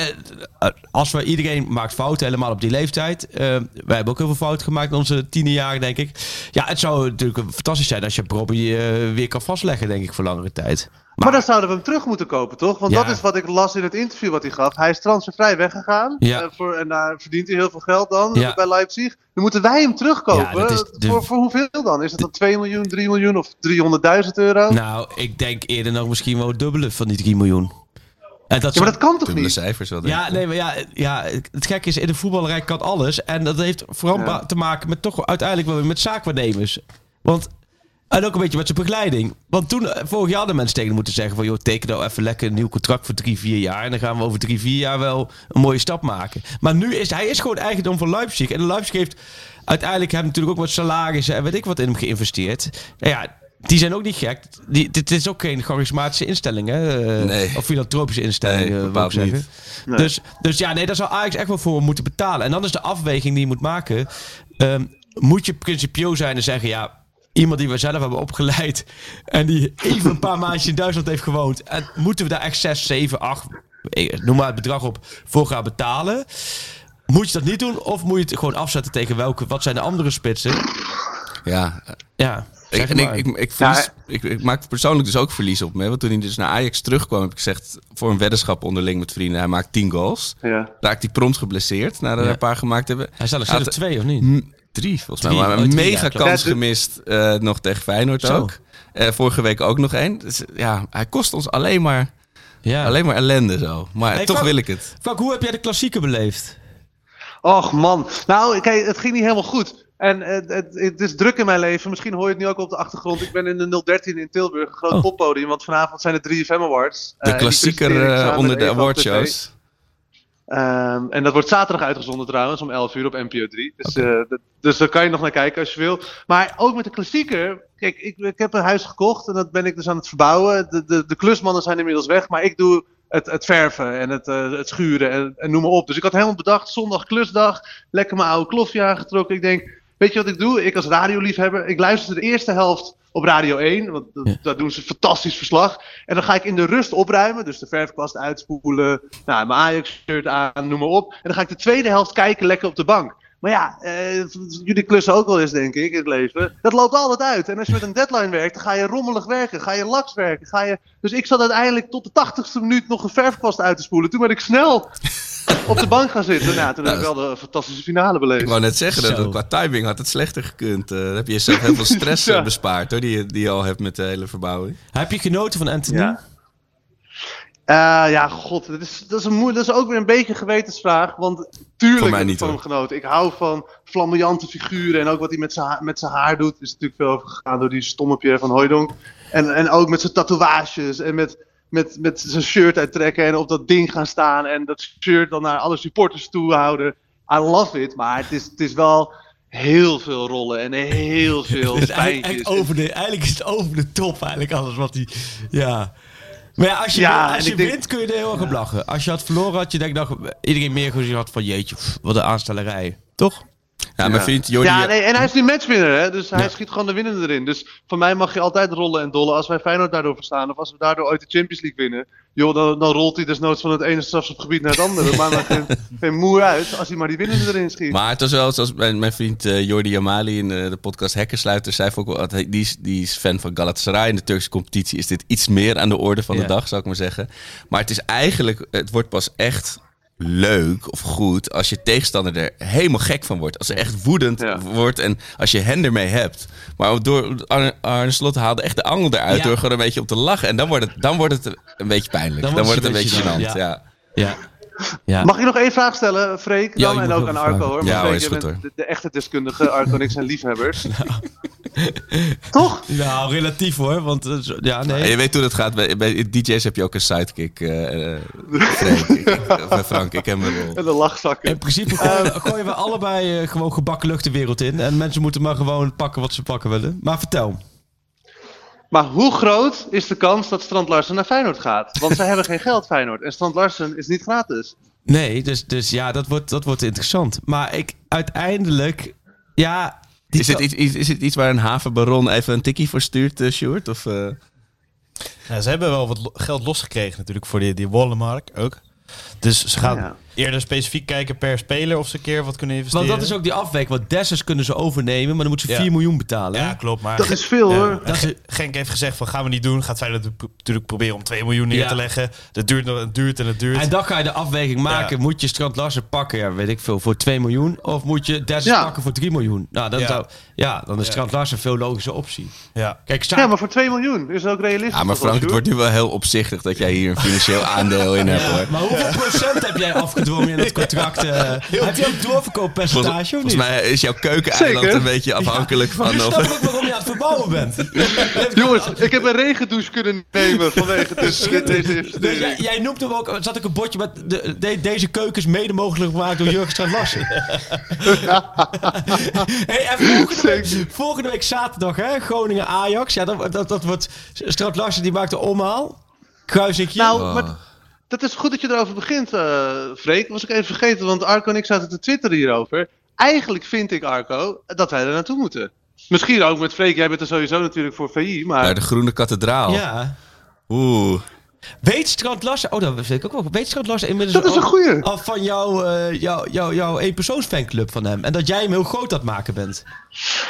eh, als we, iedereen maakt fouten, helemaal op die leeftijd. Eh, wij hebben ook heel veel fouten gemaakt in onze tienerjaren, denk ik. Ja, het zou natuurlijk fantastisch zijn als je Bobby eh, weer kan vastleggen, denk ik, voor langere tijd. Maar, dan zouden we hem terug moeten kopen, toch? Want Ja. dat is wat ik las in het interview wat hij gaf. Hij is transfervrij weggegaan. Ja. Eh, voor, en daar verdient hij heel veel geld dan Ja. bij Leipzig. Dan moeten wij hem terugkopen. De- voor, voor hoeveel dan? Is het dan 2 miljoen, 3 miljoen of 300.000 euro? Nou, ik denk eerder nog misschien wel het dubbele van die 3 miljoen. En dat ja, maar dat kan toch niet? cijfers wel, Ja, nee, maar ja, ja, het gekke is, in de voetballerij kan alles. En dat heeft vooral te maken met toch uiteindelijk wel weer met zaakwaarnemers. Want, en ook een beetje met zijn begeleiding. Want toen, eh, vorig jaar hadden mensen tegen moeten zeggen van... joh, teken nou even lekker een nieuw contract voor drie, vier jaar. En dan gaan we over drie, vier jaar wel een mooie stap maken. Maar nu is hij is gewoon eigendom van Leipzig. En Leipzig heeft uiteindelijk hebben natuurlijk ook wat salarissen en weet ik wat in hem geïnvesteerd. Nou ja, die zijn ook niet gek. Die, dit is ook geen charismatische instelling, hè? eh, Nee. Of filantropische instelling, Nee, eh, wil ik zeggen. Nee. Dus, dus ja, nee, daar zou Ajax echt wel voor moeten betalen. En dan is de afweging die je moet maken. ehm, moet je principio zijn en zeggen, ja, iemand die we zelf hebben opgeleid en die even een paar maandjes in Duitsland heeft gewoond. En moeten we daar echt 6, 7, 8, eh, noem maar het bedrag op, voor gaan betalen? Moet je dat niet doen of moet je het gewoon afzetten tegen welke, wat zijn de andere spitsen? Ja, Ja, ik, ik, ik, ik, verlies- Ja, ik, ik maak persoonlijk dus ook verlies op me. Want toen hij dus naar Ajax terugkwam, heb ik gezegd... voor een weddenschap onderling met vrienden, hij maakt 10 goals. Ja. Raakt hij prompt geblesseerd, nadat hij Ja. een paar gemaakt hebben. Hij staat er twee, of niet? Drie, volgens mij. Oh, een drie, mega ja, kans gemist eh, nog tegen Feyenoord Zo. ook. Eh, vorige week ook nog één. Dus, ja, hij kost ons alleen maar, Ja. alleen maar ellende zo. Maar Hey, toch Frank- wil ik het. Frank, hoe heb jij de klassieker beleefd? Och man. Nou, kijk, het ging niet helemaal goed. En het, het, het is druk in mijn leven. Misschien hoor je het nu ook op de achtergrond. Ik ben in de 013 in Tilburg, een groot Oh. poppodium. Want vanavond zijn de 3FM Awards. De Eh, klassieker eh, onder de awardshows. Ehm, en dat wordt zaterdag uitgezonden trouwens, om 11 uur op NPO 3. Dus, eh, dat- dus daar kan je nog naar kijken als je wil. Maar ook met de klassieker. Kijk, ik, ik heb een huis gekocht en dat ben ik dus aan het verbouwen. De, de, de klusmannen zijn inmiddels weg, maar ik doe het, het verven en het, eh, het schuren en, en noem maar op. Dus ik had helemaal bedacht, zondag klusdag, lekker mijn oude klofje aangetrokken. Ik denk, weet je wat ik doe? Ik als radioliefhebber, ik luister de eerste helft op Radio 1, want Ja. daar doen ze fantastisch verslag. En dan ga ik in de rust opruimen, dus de verfkwast uitspoelen, nou, mijn Ajax-shirt aan, noem maar op. En dan ga ik de tweede helft kijken lekker op de bank. Maar ja, eh, jullie klussen ook wel eens, denk ik, in het leven. Dat loopt altijd uit. En als je met een deadline werkt, dan ga je rommelig werken. Ga je laks werken. Ga je... Dus ik zat uiteindelijk tot de tachtigste minuut nog een verfkwast uit te spoelen. Toen ben ik snel op de bank gaan zitten. Nou, toen heb ik wel de fantastische finale Ik beleefd. wou net zeggen, dat het qua timing had het slechter gekund. Eh, dan heb je jezelf heel veel stress Ja. eh, bespaard, hoor, die, je- die je al hebt met de hele verbouwing. Heb je genoten van Anthony? Ja. Eh, ja, god, dat is, dat, is een moe- dat is ook weer een beetje een gewetensvraag. Want tuurlijk heb ik niet, van hoor. hem genoten. Ik hou van flamboyante figuren. En ook wat hij met zijn ha- met zijn haar doet. Is natuurlijk veel over gegaan door die stomme Pierre van Hooijdonk. En, en ook met zijn tatoeages. En met, met, met zijn shirt uittrekken. En op dat ding gaan staan. En dat shirt dan naar alle supporters toe houden. I love it. Maar het is, het is wel heel veel rollen. En heel veel is eigenlijk, echt over de, eigenlijk is het over de top, eigenlijk alles wat hij... Ja. Maar ja, als je, Ja, als je denk- wint kun je er heel erg op lachen. Als je had verloren had je denk ik nog iedereen meer gezien had van jeetje, pff, wat een aanstellerij. Toch? Ja, mijn vriend Jordi... Ja, nee, en hij is nu matchwinner, hè? dus hij Ja. schiet gewoon de winnende erin. Dus voor mij mag je altijd rollen en dollen als wij Feyenoord daardoor verstaan. Of als we daardoor ooit de Champions League winnen. Joh, dan, dan rolt hij desnoods van het ene strafschopgebied naar het andere. Dat maakt me geen, geen moer uit als hij maar die winnende erin schiet. Maar het was wel zoals mijn, mijn vriend eh, Jordi Jamali in eh, de podcast Hekkersluiter zei ook wel, die, is, die is fan van Galatasaray. In de Turkse competitie is dit iets meer aan de orde van de Ja. dag, zou ik maar zeggen. Maar het is eigenlijk, het wordt pas echt leuk of goed als je tegenstander er helemaal gek van wordt. Als ze echt woedend Ja. wordt en als je hen ermee hebt. Maar door Arne, Arne Slot haalde echt de angel eruit Ja. door gewoon een beetje op te lachen. En dan wordt het, dan wordt het een beetje pijnlijk. Dan, wordt het een beetje gênant. gênant, Ja. Ja. Ja. Mag ik nog één vraag stellen, Freek? Ja, Dan, en ook aan Arco vragen. hoor. Ja, Maar Freek, je goed, bent hoor. de, de echte deskundige. Arco en ik zijn liefhebbers. Toch? Nou, relatief hoor. Want eh, ja, En nee. je weet hoe dat gaat. Bij, bij DJ's heb je ook een sidekick. eh eh, Freek. Ik- Frank, ik heb een rol. En de lachzakken. In principe gooien, gooien we allebei gewoon gebakken lucht de wereld in. En mensen moeten maar gewoon pakken wat ze pakken willen. Maar vertel. Maar hoe groot is de kans dat Strand Larsen naar Feyenoord gaat? Want zij hebben geen geld, Feyenoord. En Strand Larsen is niet gratis. Nee, dus, dus ja, dat wordt, dat wordt interessant. Maar ik uiteindelijk, ja... die Is het, iets, is het iets waar een havenbaron even een tikkie voor stuurt, uh, Sjoerd? Of, eh? Ze hebben wel wat geld losgekregen natuurlijk voor die, die Wallenmark ook. Dus ze gaan Ja. Eerder specifiek kijken per speler of ze een keer wat kunnen investeren. Want dat is ook die afweging. Want Dessers kunnen ze overnemen, maar dan moeten ze Ja. 4 miljoen betalen. hè? Ja, klopt. Maar Dat is veel Ja. hoor. En Ge- Genk heeft gezegd van gaan we niet doen. Gaat Feyenoord natuurlijk proberen om 2 miljoen neer Ja. te leggen. Dat duurt, nog- het duurt en het duurt. En dan ga je de afweging maken. Ja. Moet je Strand Larsen pakken, ja, weet ik veel, voor 2 miljoen? Of moet je Dessers Ja. pakken voor 3 miljoen? Nou, dan, Ja. zou, ja, dan is Ja. Strand Larsen een veel logische optie. ja. Kijk, Sa- Ja, maar voor 2 miljoen is het ook realistisch. Ja, maar Frank, het wordt nu wel heel opzichtig dat jij hier een financieel aandeel in hebt, hoor. Maar hoeveel procent heb jij afgedwongen in het contract? eh? heb je ook doorverkooppercentage Volgens, of volgens niet? mij is jouw keukeneiland een beetje afhankelijk van... snap ik ook waarom je aan het verbouwen bent. Jongens, ik heb een regendouche kunnen nemen vanwege dus deze Dus jij, jij noemt hem ook, zat ik een bordje met de, de- deze keuken is mede mogelijk gemaakt door Jurgen Strand Larsen. hey, en volgende week, volgende week zaterdag, hè, Groningen Ajax. Ja, dat, dat, dat wordt Strand Larsen die maakt de omhaal. Kruisinkje. Nou, Oh. maar dat is goed dat je erover begint, eh Freek. Was ik even vergeten, want Arco en ik zaten te twitteren hierover. Eigenlijk vind ik, Arco, dat wij er naartoe moeten. Misschien ook met Freek, jij bent er sowieso natuurlijk voor VI, maar... naar de Groene Kathedraal. ja. Oeh. Weet Strand Larsen, oh dat weet ik ook wel. Weet Strand Larsen inmiddels Dat is een goeie. al van jouw, eh jouw, jouw, jouw eenpersoonsfanclub van hem. En dat jij hem heel groot aan het maken bent.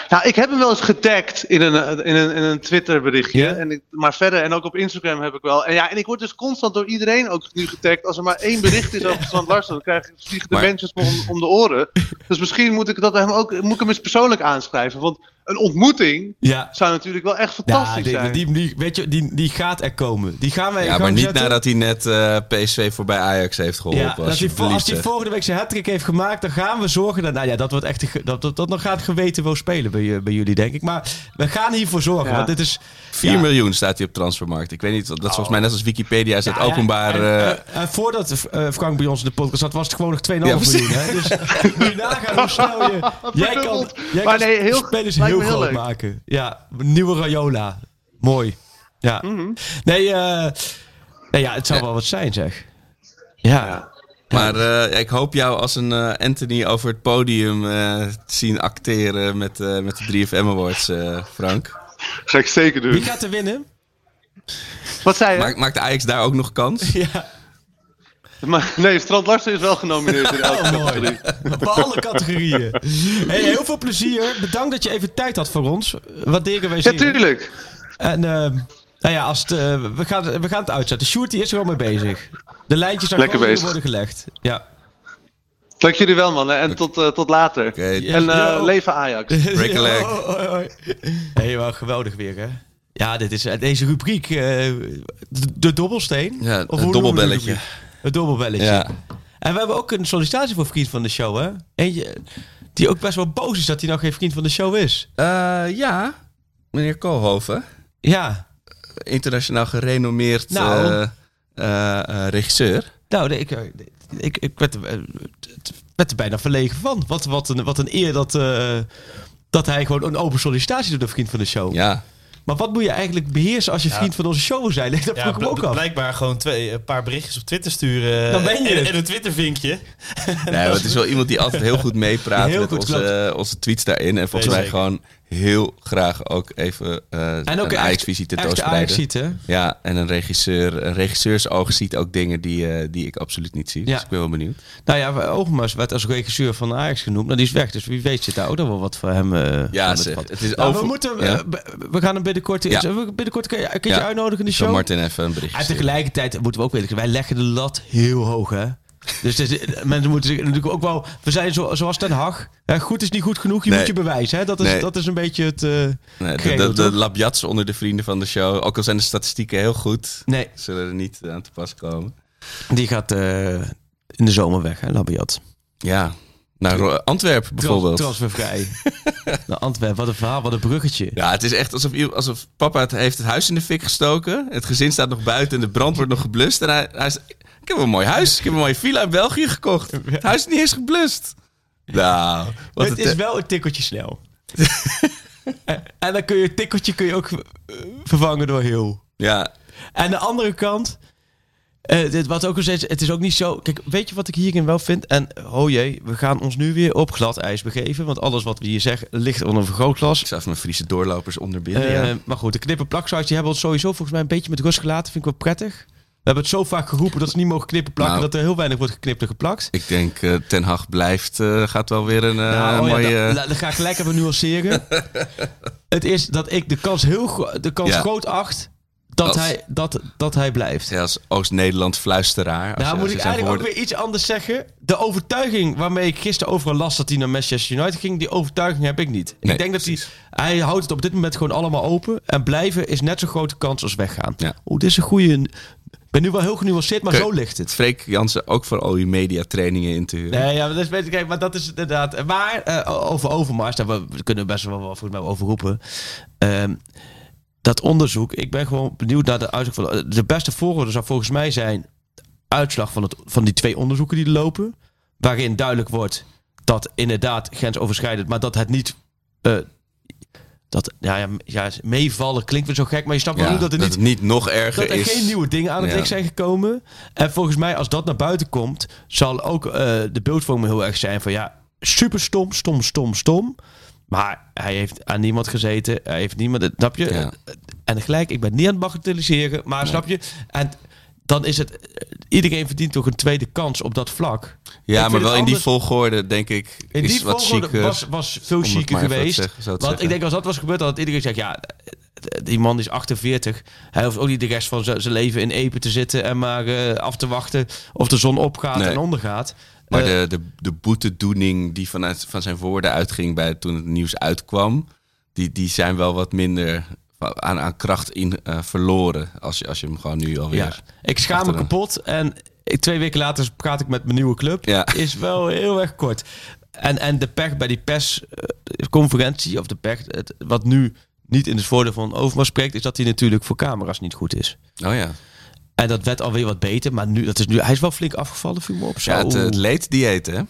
Nou, ik heb hem wel eens getagd in een, eh, in een, in een Twitter berichtje. Ja? En ik, maar verder, en ook op Instagram heb ik wel. En ja, en ik word dus constant door iedereen ook nu getagd. Als er maar één bericht is over Strand Larsen, dan krijg ik, vliegen de Maar- mensen me om, om de oren. Dus misschien moet ik dat hem ook, moet ik hem eens persoonlijk aanschrijven. Want een ontmoeting Ja. zou natuurlijk wel echt Ja, fantastisch die, zijn. die, die- weet je, die, die gaat er komen. Die gaan wij Ja, maar niet zetten. nadat hij net eh, PSV voorbij Ajax heeft geholpen. Ja, als hij, als hij volgende week zijn hat heeft gemaakt, dan gaan we zorgen dat, nou ja, dat wordt echt, dat, dat, dat nog gaat geweten spelen bij, je- bij jullie, denk ik. Maar we gaan hiervoor zorgen, Ja. want dit is... 4 ja. miljoen staat hij op transfermarkt. Ik weet niet, dat is volgens mij net als Wikipedia is het Ja, ja, openbaar... en, eh, en- en voordat eh, Frank bij ons in de podcast zat, was het gewoon nog 2,5 Ja, precies. miljoen. Hè? Dus moet je nagaan hoe snel je... Jij kan, jij Maar kan nee, heel- spelers heel groot maken. Ja, nieuwe Rayola. Mooi. Ja. Mhm. Nee, eh, nee, ja, het zou wel wat zijn, zeg. Ja. Maar eh, ik hoop jou als een eh, Anthony over het podium eh, te zien acteren met, eh, met de 3FM Awards, eh, Frank. Ga ik zeker doen. Wie gaat er winnen? Wat zei je? Maakt, maakt Ajax daar ook nog kans? Ja, Maar, nee, Strand Larsen is wel genomineerd in elke Oh, mooi. categorie. op alle categorieën. Hey, heel veel plezier. Bedankt dat je even tijd had voor ons. Waarderen wij Ja, zeer. tuurlijk. En ehm, nou ja, als het, eh, we, gaan, we gaan het uitzetten. Sjoerd die is er al mee bezig. De lijntjes Groningen bezig. worden gelegd. Ja. Dank jullie wel, man. En tot, eh, tot later. Oké, En eh, Yo. leven Ajax. Break a leg. Hey, wel geweldig weer, hè? Ja, dit is, deze rubriek, eh, de, de dobbelsteen. Ja, Of het dobbelbelletje. Het dobbelbelletje. Ja. En we hebben ook een sollicitatie voor vriend van de show, hè? Eentje die ook best wel boos is dat hij nog geen vriend van de show is. Eh, ja, meneer Koolhoven. Ja. Internationaal gerenommeerd Nou. eh, eh, eh, regisseur. Nou, ik, ik, ik werd, het werd er bijna verlegen van. Wat, wat, een, wat een eer dat, eh, dat hij gewoon een open sollicitatie doet, een vriend van de show. Ja. Maar wat moet je eigenlijk beheersen als je vriend van onze show wil zijn? Dat vroeg Ja, ik ook af. blijkbaar gewoon twee, een paar berichtjes op Twitter sturen. Dan ben je en, het. en een Twitter-vinkje. Nee, het is wel iemand die altijd heel goed meepraat Heel met goed, onze, onze tweets daarin. En volgens Nee, mij zeker. gewoon heel graag ook even eh En ook een echt, Ajax-visie echt tentoonspreiden. Ajax ziet, hè? Ja, en een regisseur, een regisseursoog ziet ook dingen die, eh, die ik absoluut niet zie. Ja. Dus ik ben wel benieuwd. Nou ja, Overmars werd als regisseur van Ajax genoemd. Nou, die is weg. Dus wie weet zit daar ook nog wel wat voor hem. eh, Ja, zeg, het is Nou, over- we moeten... Ja. we gaan hem binnenkort... Ja. binnenkort kun je, kun je uitnodigen in de show? Martin even een En sturen. tegelijkertijd moeten we ook weten, wij leggen de lat heel hoog, hè? Dus is- mensen moeten zich natuurlijk ook wel... We zijn zo, zoals Ten Hag. Hè, goed is niet goed genoeg, je Nee. moet je bewijzen. Hè? Dat, is, Nee. dat is een beetje het... eh, Nee, de, de, onder de vrienden van de show. Ook al zijn de statistieken heel goed, Nee, zullen er niet aan te pas komen. die gaat eh, in de zomer weg, hè, Labiat. Ja, naar Ro- Antwerpen bijvoorbeeld. Transfervrij. Naar Antwerpen, wat een verhaal, wat een bruggetje. Ja, het is echt alsof, alsof papa het heeft het huis in de fik gestoken. Het gezin staat nog buiten en de brand wordt nog geblust. En hij, hij is, ik heb een mooi huis. Ik heb een mooie villa in België gekocht. Het huis is niet eens geblust. Nou, wat het is wel een tikkeltje snel. en, en dan kun je het tikkeltje kun je ook eh, vervangen door heel. Ja, Aan de andere kant, eh, dit wat ook al steeds, het is ook niet zo. Kijk, weet je wat ik hierin wel vind? En oh jee, we gaan ons nu weer op glad ijs begeven, want alles wat we hier zeggen ligt onder een vergrootglas. ik zou even mijn Friese doorlopers onderbinden. Eh, ja. Maar goed, de knippen plaksites die hebben ons sowieso volgens mij een beetje met rust gelaten. Vind ik wel prettig. We hebben het zo vaak geroepen dat ze niet mogen knippen plakken, Nou. dat er heel weinig wordt geknipt en geplakt. Ik denk eh, Ten Hag blijft, eh, gaat wel weer een eh, Nou, oh ja, mooie... la- dan ga ik gelijk even nuanceren. het is dat ik de kans, heel de kans Ja. groot acht dat, Als- hij, dat, dat hij blijft. ja, als Oost-Nederland fluisteraar. Als Nou, moet ik eigenlijk ook weer iets anders zeggen. De overtuiging waarmee ik gisteren overal las dat hij naar Manchester United ging, die overtuiging heb ik niet. Nee, ik denk dat hij, hij houdt het op dit moment gewoon allemaal open. En blijven is net zo'n grote kans als weggaan. Ja. Oeh, dit is een goede... Ben nu wel heel genuanceerd, maar zo ligt het. Freek Jansen ook voor al je mediatrainingen in te huren. Nee, ja, dat is beter. Kijk, maar dat is inderdaad. Maar eh, over Overmars, daar we, we kunnen best wel wat mij wel over roepen. Ehm, dat onderzoek, ik ben gewoon benieuwd naar de uitslag van. De beste voorwoorden zou volgens mij zijn uitslag van, het, van die twee onderzoeken die lopen, waarin duidelijk wordt dat inderdaad grensoverschrijdend, maar dat het niet. eh, dat, ja, ja, ja, meevallen klinkt weer zo gek, maar je snapt wel Ja, dat er dat niet het niet nog erger dat er is. geen nieuwe dingen aan het Ja. licht zijn gekomen. En volgens mij, als dat naar buiten komt, zal ook eh, de beeldvorming heel erg zijn van ja, super stom, stom, stom, stom. Maar hij heeft aan niemand gezeten. Hij heeft niemand. Snap je? Ja. En gelijk, ik ben niet aan het bagatelliseren, maar snap je? En dan is het. Iedereen verdient toch een tweede kans op dat vlak. Ja, maar wel in die volgorde, denk ik, In is die wat volgorde was, was veel chiquer even geweest. zeggen- Want ik denk als dat was gebeurd, dan had iedereen gezegd... ja, die man is 48. Hij hoeft ook niet de rest van zijn leven in Epen te zitten... en maar eh, af te wachten of de zon opgaat Nee. en ondergaat. Maar Eh, de, de, de boetedoening die vanuit van zijn woorden uitging bij, toen het nieuws uitkwam, die, die zijn wel wat minder aan, aan kracht in eh, verloren. Als je, als je hem gewoon nu alweer. ja, ik schaam me kapot en ik, twee weken later praat ik met mijn nieuwe club. Ja. Is wel heel erg kort. En, en de pech bij die persconferentie, of de pech, het, wat nu niet in het voordeel van Overmars spreekt, is dat hij natuurlijk voor camera's niet goed is. Oh ja. En dat werd alweer wat beter, maar nu, dat is nu, hij is wel flink afgevallen, viel me op. Zo. Ja, het, eh, het leeddieet, hè?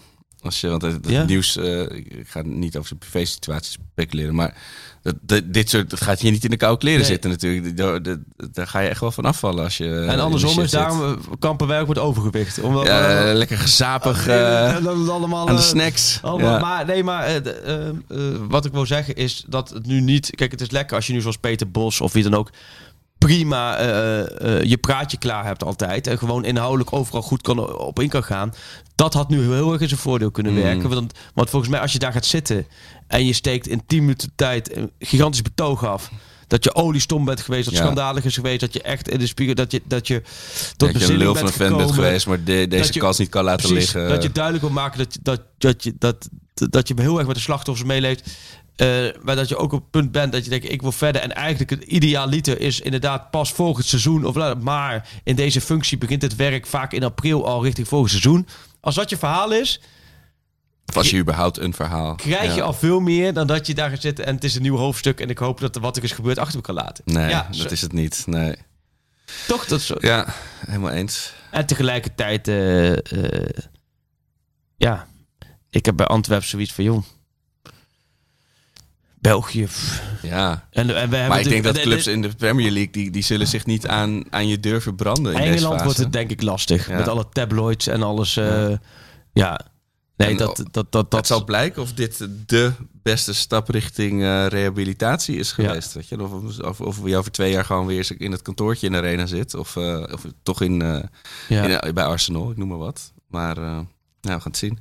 Als je, want het, het Ja. nieuws, eh, ik ga niet over zijn privé-situatie speculeren, maar dat, dat- dit soort, dat gaat je niet in de koude kleren Nee. zitten natuurlijk. Daar, daar- daar ga je echt wel van afvallen als je. eh, En de andersom is daarom eh, kampen wij ook met overgewicht. Omdat Ja, lekker gezapig eh, eh, dan allemaal, aan de eh, snacks. allemaal- Ja. Maar nee, maar eh, eh, eh, wat ik wil zeggen is dat het nu niet. Kijk, het is lekker als je nu zoals Peter Bos of wie dan ook prima eh, eh, je praatje klaar hebt altijd en gewoon inhoudelijk overal goed kan, op in kan gaan. Dat had nu heel erg in zijn voordeel kunnen Mm. werken. Want, want volgens mij als je daar gaat zitten en je steekt in 10 minuten tijd een gigantisch betoog af. Dat je oliestom bent geweest, dat Ja. schandalig is geweest, dat je echt in de spiegel, dat je, dat je tot dat je een lul van een fan bent geweest, maar de- deze je- kans niet kan laten Precies, liggen. Dat je duidelijk wil maken dat, dat, dat, je, dat, dat je heel erg met de slachtoffers meeleeft. Eh, maar dat je ook op het punt bent dat je denkt, ik wil verder. En eigenlijk het idealiter is inderdaad pas volgend seizoen. Of, maar in deze functie begint het werk vaak in april al richting volgend seizoen. Als dat je verhaal is, Of als je überhaupt een verhaal. krijg je al veel meer dan dat je daar gaat zitten. En het is een nieuw hoofdstuk. En ik hoop dat er wat er is gebeurd achter me kan laten. Nee, ja, dat zo- is het niet. Nee. toch dat zo. Ja, helemaal eens. En tegelijkertijd, eh, eh, ja, ik heb bij Antwerpen zoiets van, joh, België. Ja. En, en we hebben Maar ik denk de- dat clubs in de Premier League, die, die zullen zich niet aan, aan je deur verbranden in Engeland wordt het denk ik lastig. Ja. Met alle tabloids en alles. eh, ja. Nee, En dat, dat, dat, dat, zal blijken of dit de beste stap richting eh, rehabilitatie is Ja. geweest. Weet je? Of, of, of we over twee jaar gewoon weer in het kantoortje in de arena zit. Of, eh, of toch in, ja. in, bij Arsenal, ik noem maar wat. Maar nou, we gaan het zien.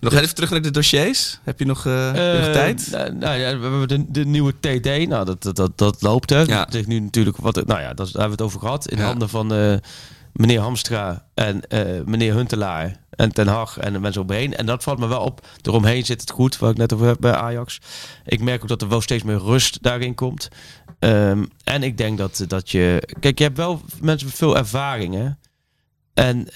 Nog even terug naar de dossiers. Heb je nog, eh, nog Eh, tijd? nou, nou ja, we hebben de, de nieuwe TD. Nou, dat, dat, dat, dat loopt er. Ja. Is nu natuurlijk wat. Nou ja, dat, daar hebben we het over gehad. In Ja. handen van eh, meneer Hamstra en meneer Huntelaar en Ten Hag en de mensen omheen. En dat valt me wel op. Eromheen zit het goed, wat ik net over heb bij Ajax. Ik merk ook dat er wel steeds meer rust daarin komt. Ehm, en ik denk dat, dat je... Kijk, je hebt wel mensen met veel ervaring, hè? En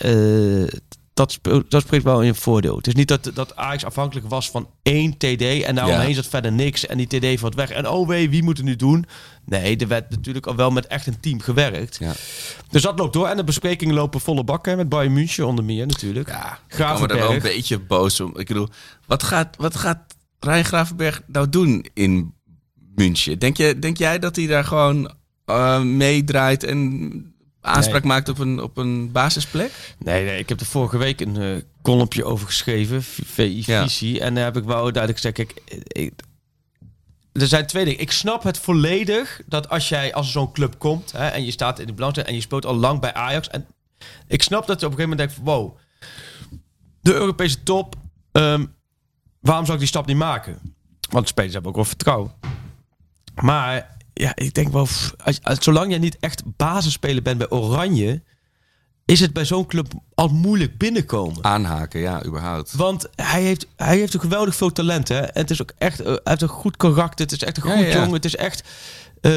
dat, speelt, dat spreekt wel in je voordeel. Het is niet dat, dat Ajax afhankelijk was van één TD en daaromheen Ja. zat verder niks. En die TD valt weg. En oh wee, wie moet het nu doen? Nee, er werd natuurlijk al wel met echt een team gewerkt. Ja. Dus dat loopt door. En de besprekingen lopen volle bakken met Bayern München onder meer natuurlijk. Ja, ik kan me er wel een Gravenberg. beetje boos om. Ik bedoel, wat gaat, wat gaat Ryan Gravenberg nou doen in München? Denk, je, denk jij dat hij daar gewoon eh, meedraait en aanspraak maakt op een, op een basisplek? Nee, nee, ik heb er vorige week een eh kolompje over geschreven, VI Ja. Visie. En daar heb ik wel duidelijk gezegd, kijk, ik, er zijn twee dingen. Ik snap het volledig dat als jij als zo'n club komt hè, en je staat in de belangstelling en je speelt al lang bij Ajax. En ik snap dat je op een gegeven moment denkt van, wow, de Europese top, ehm, waarom zou ik die stap niet maken? Want de spelers hebben ook wel vertrouwen. Maar ja, ik denk wel, als, als- zolang jij niet echt basisspeler bent bij Oranje, is het bij zo'n club al moeilijk binnenkomen. Aanhaken, ja, überhaupt. Want hij heeft, hij heeft een geweldig veel talent. Hè? En het is ook echt, eh, hij heeft een goed karakter. Het is echt een goed ja. jongen. Het is echt. eh,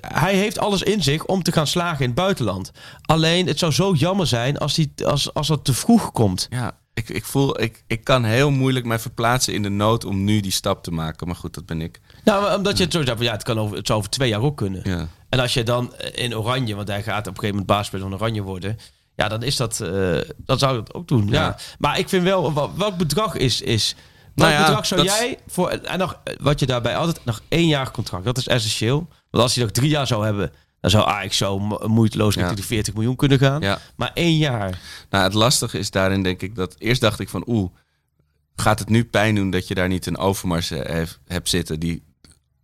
hij heeft alles in zich om te gaan slagen in het buitenland. Alleen, het zou zo jammer zijn als, hij, als, als dat te vroeg komt. Ja, ik, ik voel, ik, ik kan heel moeilijk mij verplaatsen in de nood om nu die stap te maken. Maar goed, dat ben ik. Nou, omdat je het zo zegt, ja, het, kan over, het zou over twee jaar ook kunnen. Ja. En als je dan in Oranje, want hij gaat op een gegeven moment baasspeler van Oranje worden. Ja, dan is dat, eh dan zou het ook doen. Ja. Ja. Maar ik vind wel, wel- welk bedrag is, is welk Nou ja, bedrag zou dat jij voor, en nog, eh, wat je daarbij altijd, nog één jaar contract, dat is essentieel. Want als hij nog drie jaar zou hebben, dan zou Ajax zo mo- moeiteloos richting Ja. de 40 miljoen kunnen gaan. Ja. Maar één jaar. Nou, het lastige is daarin denk ik dat... Eerst dacht ik van, oeh, gaat het nu pijn doen dat je daar niet een Overmars eh, hebt zitten? Die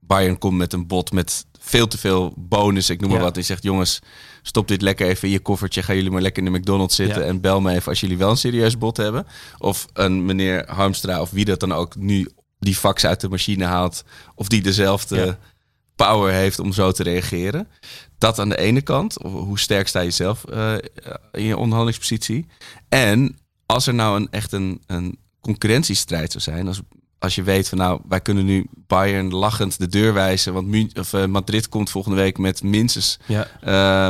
Bayern komt met een bot met veel te veel bonus, ik noem maar Ja. wat. Die zegt, jongens, stop dit lekker even in je koffertje. Gaan jullie maar lekker in de McDonald's zitten en bel me even als jullie wel een serieus bot hebben. Of een meneer Harmstra of wie dat dan ook nu die fax uit de machine haalt. Of die dezelfde power heeft om zo te reageren. Dat aan de ene kant. Hoe sterk sta je zelf eh, in je onderhandelingspositie? En als er nou een, echt een, een concurrentiestrijd zou zijn. Als, als je weet van nou, wij kunnen nu Bayern lachend de deur wijzen. Want of, eh, Madrid komt volgende week met minstens Ja. eh,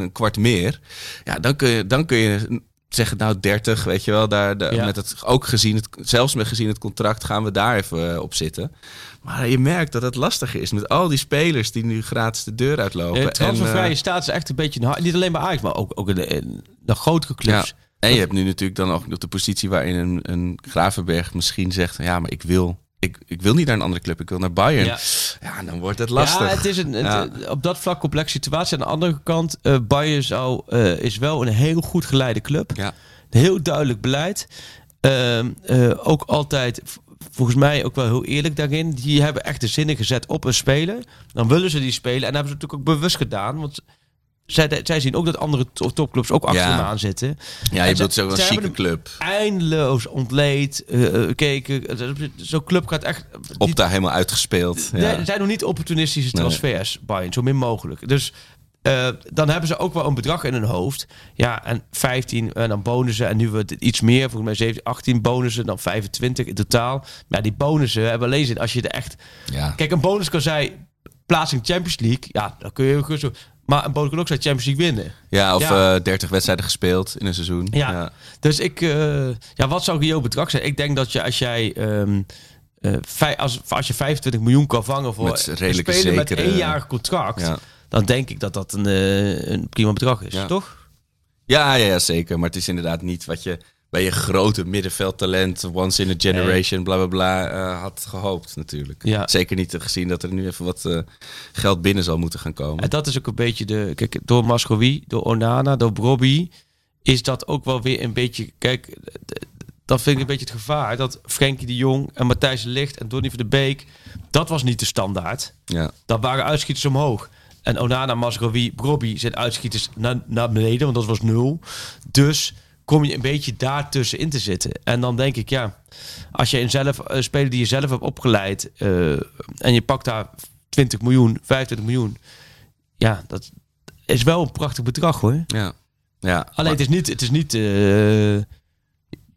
een kwart meer. Ja, dan kun je, dan kun je zeggen, nou 30, weet je wel. Daar, daar- Ja. met het, ook gezien het, zelfs met gezien het contract gaan we daar even eh, op zitten. Maar je merkt dat het lastiger is met al die spelers die nu gratis de deur uitlopen. De transfervrije En, eh, staat is echt een beetje, een, niet alleen bij Ajax, maar ook, ook in, de, in de grotere clubs. ja. En je hebt nu natuurlijk dan ook nog de positie waarin een, een Gravenberg misschien zegt, ja, maar ik wil, ik, ik wil niet naar een andere club, ik wil naar Bayern. Ja. Ja, dan wordt het lastig. Ja, het is een, het- op dat vlak complexe situatie. Aan de andere kant, eh Bayern zou, eh, is wel een heel goed geleide club. Ja. Heel duidelijk beleid. Ehm, eh, ook altijd, volgens mij ook wel heel eerlijk daarin. Die hebben echt de zinnen gezet op een speler. Dan willen ze die spelen. En dat hebben ze natuurlijk ook bewust gedaan. Want zij, zij zien ook dat andere to- topclubs ook achter Ja. hem aan zitten. ja, je ze- bedoelt zo een ze chique club. Eindeloos ontleed, eh, eh, keken. Zo'n club gaat echt... Op daar helemaal uitgespeeld. Ja. Nee, er zijn nog niet opportunistische Nee. transfers, Bayern, zo min mogelijk. Dus eh, dan hebben ze ook wel een bedrag in hun hoofd. Ja, en 15 en dan bonussen. En nu wordt het iets meer, volgens mij 17, 18 bonussen, dan 25 in totaal. Maar die bonussen hebben alleen zin als je er echt... ja. Kijk, een bonus kan zijn plaatsing Champions League. Ja, dan kun je ook zo... Maar een bonus kan ook zijn Champions League winnen. Ja, of Ja. eh 30 wedstrijden gespeeld in een seizoen. Ja. Dus ik, eh, ja, wat zou jouw bedrag zijn? Ik denk dat je als jij, ehm, eh, vij- als, als je 25 miljoen kan vangen voor Met een redelijke speler met zekere- éénjarig contract, Ja. dan denk ik dat dat een, eh, een prima bedrag is, toch? Ja, ja, zeker. Maar het is inderdaad niet wat je, bij je grote middenveldtalent, once in a generation, bla bla bla, eh, had gehoopt natuurlijk. Ja. Zeker niet gezien dat er nu even wat eh, geld binnen zal moeten gaan komen. En dat is ook een beetje de. Kijk, door Mascowie, door Onana, door Brobby. Is dat ook wel weer een beetje. Kijk, dat vind ik een beetje het gevaar. Dat Frenkie de Jong en Matthijs de Ligt en Donny van de Beek. Dat was niet de standaard. Ja. Dat waren uitschieters omhoog. En Onana, Mascowie, Brobby zijn uitschieters naar, naar beneden. Want dat was nul. Dus kom je een beetje daartussen in te zitten. En dan denk ik, ja. Als je een zelf, een speler die je zelf hebt opgeleid. eh, en je pakt daar 20 miljoen, 25 miljoen ja, dat is wel een prachtig bedrag hoor. Ja. ja. Alleen het is niet, het is niet, eh,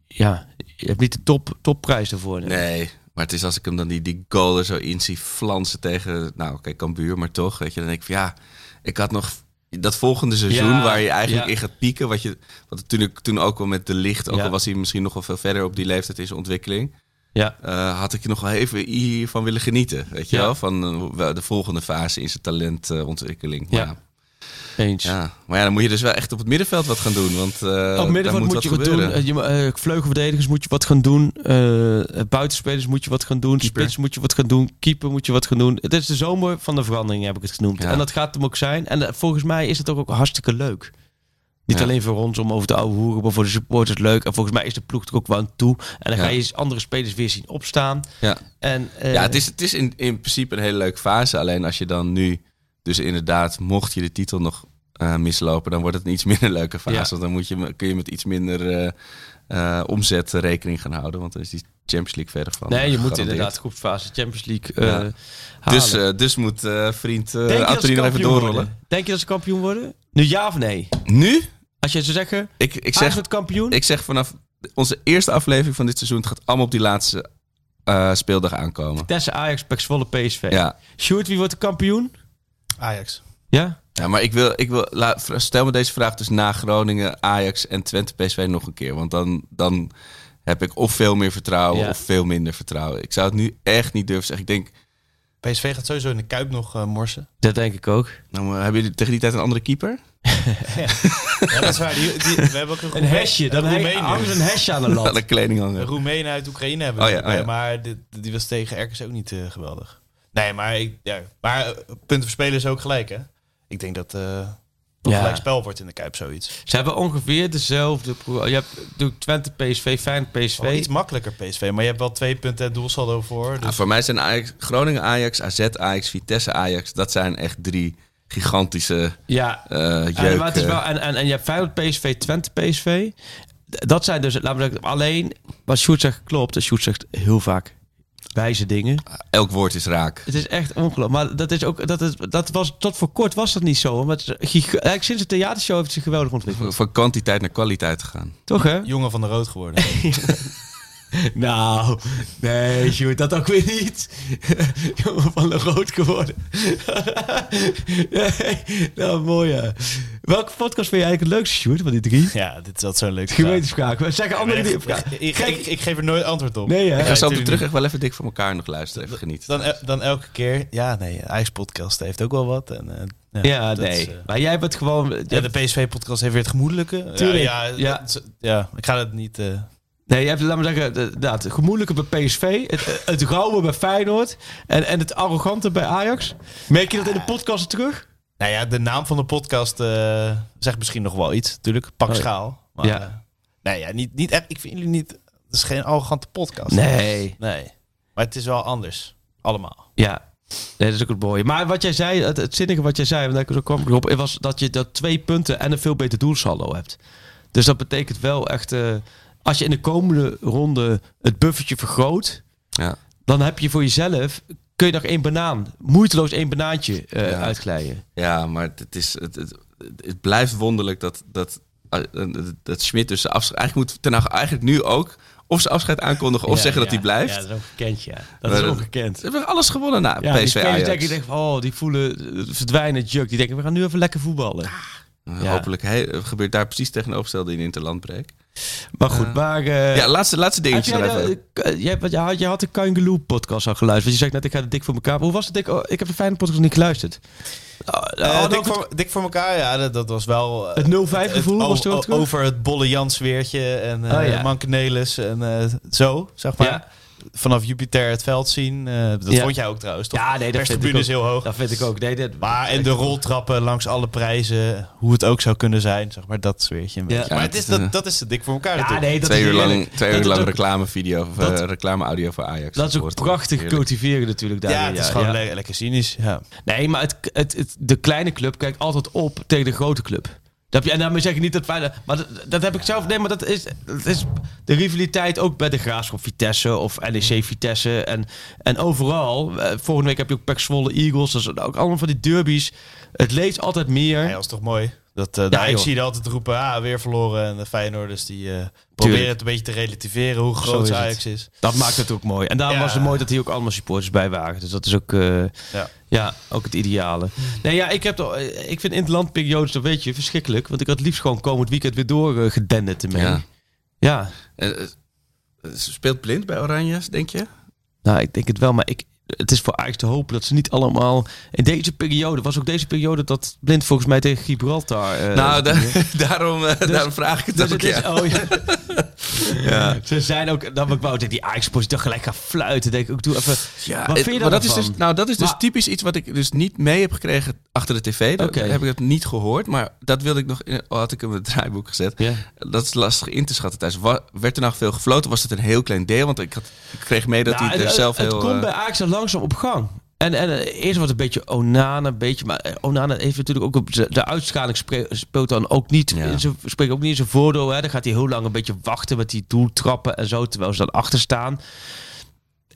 ja, je hebt niet de top, topprijs ervoor. Nee, maar het is als ik hem dan die, die goal er zo in zie flansen tegen, nou kijk, Cambuur, maar toch, weet je, dan denk ik van ja, ik had nog dat volgende seizoen Ja, waar je eigenlijk ja. in gaat pieken, wat je, wat natuurlijk toen ook wel met de licht, ook Ja. al was hij misschien nog wel veel verder op die leeftijd in zijn ontwikkeling, Ja, eh, had ik nog wel even hiervan willen genieten, weet je wel, van eh, de volgende fase in zijn talentontwikkeling. Ja. Ja. eens. Ja, maar ja, dan moet je dus wel echt op het middenveld wat gaan doen. Want eh Op middenveld moet, je wat doen. gebeuren. Eh, je, eh, vleugelverdedigers moet je wat gaan doen. eh, buitenspelers moet je wat gaan doen. Keeper. Spits moet je wat gaan doen. Keeper moet je wat gaan doen. Het is de zomer van de verandering, heb ik het genoemd. Ja. En dat gaat hem ook zijn. En volgens mij is het ook, ook hartstikke leuk. Niet Ja. alleen voor ons om over de oude hoeren, maar voor de supporters leuk. En volgens mij is de ploeg er ook wel aan toe. En dan Ja. ga je andere spelers weer zien opstaan. Ja. En, eh, Ja, het is, het is in, in principe een hele leuke fase. Alleen als je dan nu, dus inderdaad, mocht je de titel nog eh, mislopen, dan wordt het een iets minder leuke fase. Ja. Want dan moet je, kun je met iets minder eh, eh, omzet rekening gaan houden. Want dan is die Champions League verder van. Nee, je moet inderdaad groepsfase Champions League Ja. halen. Dus, dus moet vriend uh, nog even doorrollen. worden? Denk je dat ze kampioen worden? Nu ja of nee? Nu? Als je zou zeggen, Ik, ik, zeg, wordt kampioen? ik zeg vanaf onze eerste aflevering van dit seizoen, het gaat allemaal op die laatste speeldag aankomen. Tessen Ajax, Pek Zwolle, PSV. Ja. Sjoerd, wie wordt de kampioen? Ajax. Ja? Ja, maar ik wil, ik wil la- stel me deze vraag dus na Groningen, Ajax en Twente PSV nog een keer. Want dan, dan heb ik of veel meer vertrouwen Ja. of veel minder vertrouwen. Ik zou het nu echt niet durven zeggen. Ik denk, PSV gaat sowieso in de Kuip nog eh, morsen. Dat denk ik ook. nou, maar hebben jullie tegen die tijd een andere keeper? Ja, dat is waar. Die, die- we hebben ook een, Een hesje. Dan hangt een hesje aan de Aan lat. de kleding hangen. Roemeen uit Oekraïne hebben we. Oh ja, oh ja. Maar dit, die was tegen RKC ook niet eh, geweldig. Nee, maar, ik, ja, maar eh, punten verspelen is ook gelijk, hè? Ik denk dat eh een Ja. gelijk spel wordt in de Kuip zoiets. Ze hebben ongeveer dezelfde... Je hebt natuurlijk Twente, PSV, Feyenoord, PSV. Wel iets makkelijker PSV, maar je hebt wel twee punten het doelsaldo voor. Ja, Dus voor mij zijn Ajax, Groningen Ajax, AZ Ajax, Vitesse Ajax. Dat zijn echt drie gigantische Ja. eh En, maar het is wel, en, en, en je hebt Feyenoord, PSV, Twente, PSV. Dat zijn dus, laten we zeggen, alleen wat Sjoerd zegt klopt. En Sjoerd zegt heel vaak wijze dingen. Elk woord is raak. Het is echt ongelooflijk. Maar dat is ook, dat, is, dat was, tot voor kort was dat niet zo. Maar het is sinds de theatershow heeft het zich geweldig ontwikkeld. Van kwantiteit naar kwaliteit te gaan. Toch hè? jongen van de rood geworden. Nou, nee, Sjoerd, dat ook weer niet. Jongen van de rood geworden. nee, nou, mooi ja. Welke podcast vind je eigenlijk het leukste, Sjoerd, van die drie? ja, dit is altijd zo'n leuk Gewetensvraag. We zeggen andere dingen. ik, ik, geef er nooit antwoord op. Nee, hè? Ik ga Ja, zo op de tuurlijk terug echt wel even dik voor elkaar nog luisteren. Even genieten. Dan, el- dan elke keer, ja, nee, Ajax-podcast heeft ook wel wat. En, eh, Ja, dat nee. is, eh, maar jij bent gewoon... ja, de PSV-podcast heeft weer het gemoedelijke. Tuurlijk, Ja, ja, ja. dat ja, ik ga het niet... eh, Nee, je hebt, laat maar zeggen, de- inderdaad, het gemoedelijke bij PSV, het, het rauwe bij Feyenoord en, en het arrogante bij Ajax. Merk je dat in de podcast terug? Nou ja, de naam van de podcast eh, zegt misschien nog wel iets, natuurlijk. Pak Oh schaal. Maar, Ja. eh, nee, ja, niet, niet echt. Ik vind jullie niet. Het is geen arrogante podcast. Nee. Nee. Maar het is wel anders. Allemaal. Ja, nee, dat is ook het mooie. Maar wat jij zei, het, het zinnige wat jij zei, want daar kwam ik erop, was dat je dat twee punten en een veel beter doelsaldo hebt. Dus dat betekent wel echt, eh, als je in de komende ronde het buffertje vergroot, Ja. dan heb je voor jezelf, kun je nog één banaan, moeiteloos één banaantje eh, Ja. uitglijden. Ja, maar het, is, het, het, het blijft wonderlijk dat, dat, eh, dat, dat Schmidt dus afscheid... Eigenlijk moet Ten eigenlijk nu ook of zijn afscheid aankondigen of Ja, zeggen dat ja. hij blijft. Ja, dat is ongekend, ja. Dat Maar is ongekend. Ze hebben alles gewonnen na Ja, die PSV Ajax. denken, denken van, oh, die voelen eh, verdwijnen juk. Die denken, we gaan nu even lekker voetballen. Uh, Ja. Hopelijk he- gebeurt daar precies tegenovergestelde in Interlandbreek. Maar goed, maar... eh, ja, laatste, laatste dingetje jij, even. de, eh, jij, je, had, je had de Kangaloo podcast al geluisterd. Want je zegt net, ik ga de dik voor elkaar. Hoe was het dik? Oh, ik heb de fijne podcast niet geluisterd. Eh, dik, voor, dik voor elkaar, ja, dat, dat was wel... eh, Het 0-5 gevoel was er ook o- terug? Over het bolle Jans weertje en eh Oh, ja. Mankenelis en eh, zo, zeg maar. Ja. Vanaf Jupiter het veld zien. eh, dat Ja. vond jij ook trouwens, toch? Ja, nee, dat vind ik Perstribune is heel hoog. Dat vind ik ook. Nee, dat, Maar en de roltrappen langs alle prijzen, hoe het ook zou kunnen zijn, zeg maar, dat zweertje een beetje. Ja, maar het is, dat, dat is dik voor elkaar ja, natuurlijk. nee, dat twee is uur lang, twee uur lang reclamevideo of dat- eh, reclameaudio voor Ajax. Dat is ook prachtig cultiveren natuurlijk. Daar ja, het is gewoon le- lekker cynisch. Ja. Nee, maar het, het, het- de kleine club kijkt altijd op tegen de grote club. Dat en daarmee zeg ik niet dat fijn, maar dat, dat heb ik zelf. Nee, maar dat is, dat is de rivaliteit ook bij de Graafschap Vitesse of NEC Vitesse en, en overal. Eh, volgende week heb je ook Pek Zwolle Eagles, dat ook allemaal van die derbies. Het leeft altijd meer. Ja, dat is toch mooi. Dat, eh daar joh. zie je altijd roepen, ah, weer verloren. En de Feyenoorders die eh, proberen het een beetje te relativeren hoe groot is het. Ajax is. Dat maakt het ook mooi. En daarom Ja. was het mooi dat hier ook allemaal supporters bij waren. Dus dat is ook, eh, Ja. ja, ook het ideale. Nee, ja, ik, heb toch, ik vind interlandperiodes, dat weet je, verschrikkelijk. Want ik had liefst gewoon komend weekend weer doorgedenderd ermee. Ja. Ja. Eh, speelt blind bij Oranje, denk je? nou, ik denk het wel. Maar ik, het is voor Ajax te hopen dat ze niet allemaal... In deze periode, was ook deze periode dat Blind volgens mij tegen Gibraltar... eh, nou, da- daarom, eh, daarom vraag ik het Dus ook. het is, ja. oh ja. Ze zijn ook, dan ik wou dat die Ajax-positie toch gelijk gaan fluiten. Denk ik, ook doe even. Ja, wat het- vind je maar dat is dus, nou, dat is dus Maar- typisch iets wat ik dus niet mee heb gekregen achter de tv. Dat Oké. heb ik het niet gehoord, maar dat wilde ik nog in, had ik in het draaiboek gezet. Ja. Dat is lastig in te schatten thuis. Werd er nou veel gefloten? Was het een heel klein deel? Want ik, had, ik kreeg mee dat Nou, hij er het, zelf het heel... komt eh, bij Ajax al langzaam op gang. En, en eh, eerst was het een beetje Onana, een beetje, maar eh, Onana heeft natuurlijk ook op de, de uitschaling speelt dan ook niet, Ja. zijn- spreekt ook niet in zijn voordeel. Hè. Dan gaat hij heel lang een beetje wachten met die doeltrappen en zo, terwijl ze dan achter staan.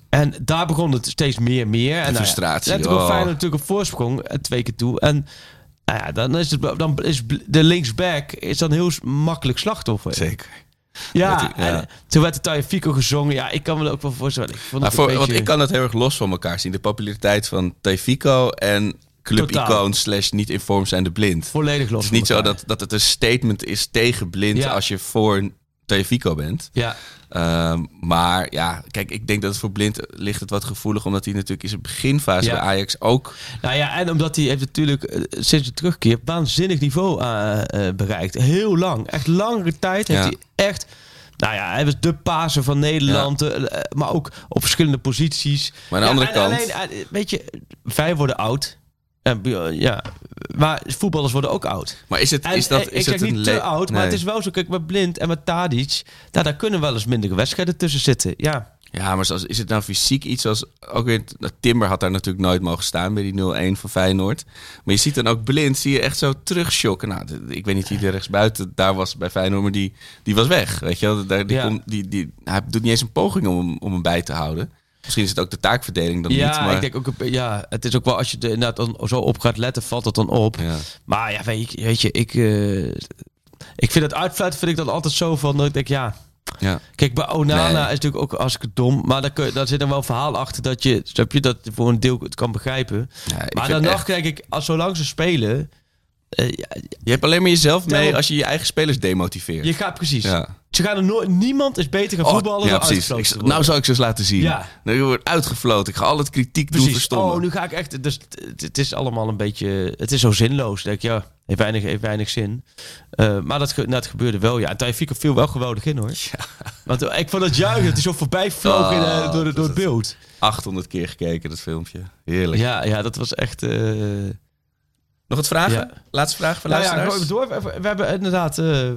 En daar begon het steeds meer, meer. En nou ja, frustratie, Net ook oh. Feyenoord natuurlijk op voorsprong, eh, twee keer toe. En nou ja, dan is, het, dan is de linksback is dan heel makkelijk slachtoffer. Zeker. Ja, Dat hij- ja. en toen werd de Tagliafico gezongen. Ja, ik kan me er ook wel voorstellen. Ik vond het voor, beetje... Want ik kan het heel erg los van elkaar zien. De populariteit van Tefico en clubicoon slash niet in vorm zijn de blind. Volledig los Het is niet zo dat, dat het een statement is tegen blind Ja. als je voor Tefico bent. Ja, Ehm, maar ja, kijk, ik denk dat het voor Blind ligt het wat gevoelig, omdat hij natuurlijk in zijn beginfase Ja. bij Ajax ook. nou ja, en omdat hij heeft natuurlijk eh, sinds de terugkeer waanzinnig niveau eh, eh, bereikt. Heel lang, echt langere tijd heeft Ja. hij echt... Nou ja, hij was de paser van Nederland, maar ook op verschillende posities. Maar aan de andere kant- Alleen, weet je, wij worden oud. En, eh, ja, maar voetballers worden ook oud. Maar is het, En, is dat, eh, is ik het zeg een niet te oud, maar het is wel zo. Kijk, met Blind en met Tadic, nou, daar kunnen wel eens mindere wedstrijden tussen zitten. Ja, Ja, maar zoals, is het nou fysiek iets als... Ook weer, nou, Timber had daar natuurlijk nooit mogen staan bij die 0-1 van Feyenoord. Maar je ziet dan ook Blind, zie je echt zo terugschokken. Nou, ik weet niet wie er rechtsbuiten daar was bij Feyenoord, maar die, die was weg. Weet je wel? Daar, die Ja. komt- die, die, hij doet niet eens een poging om, om hem bij te houden. Misschien is het ook de taakverdeling dan ja niet. Maar, ik denk ook, ja, het is ook wel als je er inderdaad dan zo op gaat letten, valt het dan op. ja. Maar ja, weet je, weet je ik, eh, ik vind het uitfluiten vind ik dan altijd zo van, dat ik denk, ja... Ja. Kijk, bij Onana Nee. is natuurlijk ook als ik het dom, maar daar, kun daar zit dan wel een verhaal achter dat je, snap je, dat voor een deel het kan begrijpen. Ja, maar dan nog kijk ik, als zolang ze spelen, eh, Je hebt alleen maar jezelf mee als je je eigen spelers demotiveert. je gaat precies. Ja. Ze gaan er nooit, niemand is beter gaan Oh, voetballen ja, dan precies. Ik, nou zou ik ze eens laten zien. Ja. Nou, je wordt uitgefloten. Ik ga al het kritiek doen verstommen. Oh, nu ga ik echt. Dus het, het is allemaal een beetje. Het is zo zinloos. Denk ik, ja, heeft weinig, heeft weinig zin. Eh, maar dat, dat gebeurde wel. Ja, en Taifika viel wel geweldig in hoor. Want eh, ik vond het juichen. Het is zo voorbij vloog in, Oh, door, door dat het beeld. 800 keer gekeken, dat filmpje. Heerlijk. Ja, ja, dat was echt. Nog wat vragen? Ja. Laatste vraag van nou ja, luisteraars? door. We, we hebben inderdaad eh,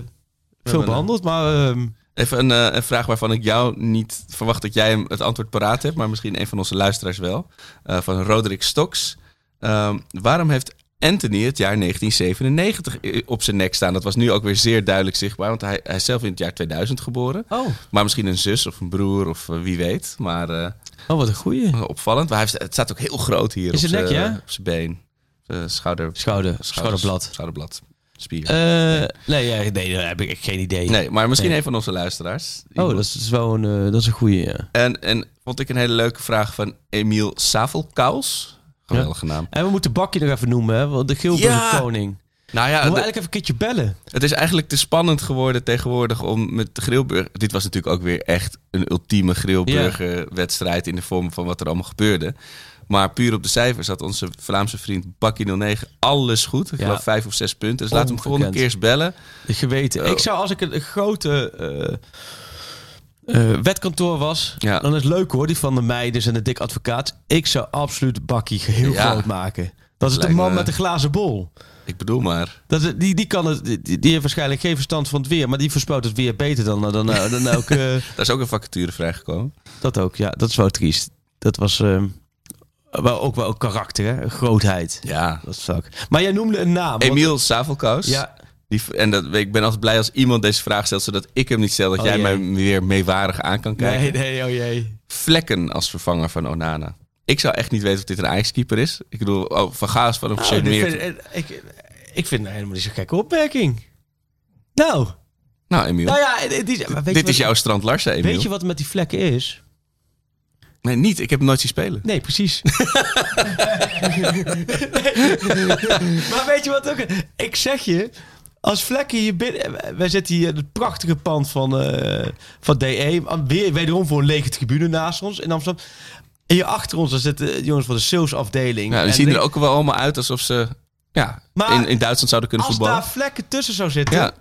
veel behandeld. Maar ehm, Even een, eh, een vraag waarvan ik jou niet verwacht dat jij hem het antwoord paraat hebt, maar misschien een van onze luisteraars wel. Eh, van Roderick Stoks. Ehm, waarom heeft Anthony het jaar 1997 i- op zijn nek staan? Dat was nu ook weer zeer duidelijk zichtbaar, want hij, hij is zelf in het jaar 2000 geboren. oh, Maar misschien een zus of een broer of wie weet. Maar eh, oh, wat een goeie. opvallend. Maar hij heeft, het staat ook heel groot hier Is op zijn nek, ja? op zijn been. Eh, schouder, Schouder, schouderblad. Schouderblad. Spier. Eh, nee, ja, nee, daar heb ik echt geen idee. nee, maar misschien nee. een van onze luisteraars. Oh, dat is, is wel een, eh, dat is een goeie, ja. En, en vond ik een hele leuke vraag van Emiel Savelkaus. Geweldige naam. En we moeten Bakje nog even noemen, hè? Want de Gilbert Ja. koning. Nou ja, we eigenlijk even een keertje bellen. het is eigenlijk te spannend geworden tegenwoordig om met de Grillburg... Dit was natuurlijk ook weer echt een ultieme Grillburger wedstrijd in de vorm van wat er allemaal gebeurde. Maar puur op de cijfers had onze Vlaamse vriend Bakkie 09 alles goed. Ik Ja. geloof vijf of zes punten. Dus laat hem volgende keer eens bellen. Geweten. Oh. Ik zou, als ik een, een grote eh, eh, wetkantoor was, Ja. dan is het leuk hoor, die van de Meijers en de dik advocaat. Ik zou absoluut Bakkie heel Ja. groot maken. Dat is de Lijkt man me- met de glazen bol. Ik bedoel maar. Dat, is- die, die, kan het, die, die heeft waarschijnlijk geen verstand van het weer, maar die voorspelt het weer beter dan, dan, dan, dan elke... Daar is ook een vacature vrijgekomen. dat ook, ja. Dat is wel triest. Dat was ehm, wel, ook wel karakter, hè? Grootheid. Ja. Dat is fuck. Maar jij noemde een naam. want- Emiel Savelkous. Ja, Die, en dat, ik ben altijd blij als iemand deze vraag stelt, zodat ik hem niet stel. Dat Oh, jij jee. mij weer meewarig aan kan kijken. nee, nee, oh jee. Vlekken als vervanger van Onana. Ik zou echt niet weten of dit een Ajax-keeper is. Ik bedoel, oh, Van Gaas van Nou, dit gecharmeerd. vind- ik, ik vind het helemaal niet zo'n gekke opmerking. Nou, Nou, Emiel. nou ja, maar dit is jouw Strand Larsen, Emiel. Weet je wat met die vlekken is? Nee, niet. Ik heb hem nooit zien spelen. Nee, precies. maar weet je wat ook? Ik zeg je, als vlekken hier binnen... Wij zitten hier in het prachtige pand van, eh, van DE. Weer, wederom voor een lege tribune naast ons in Amsterdam. En hier achter ons daar zitten jongens van de salesafdeling. Ja, die En zien er ook wel allemaal uit alsof ze ja, Maar in, in Duitsland zouden kunnen Als voetballen. daar vlekken tussen zou zitten... Ja,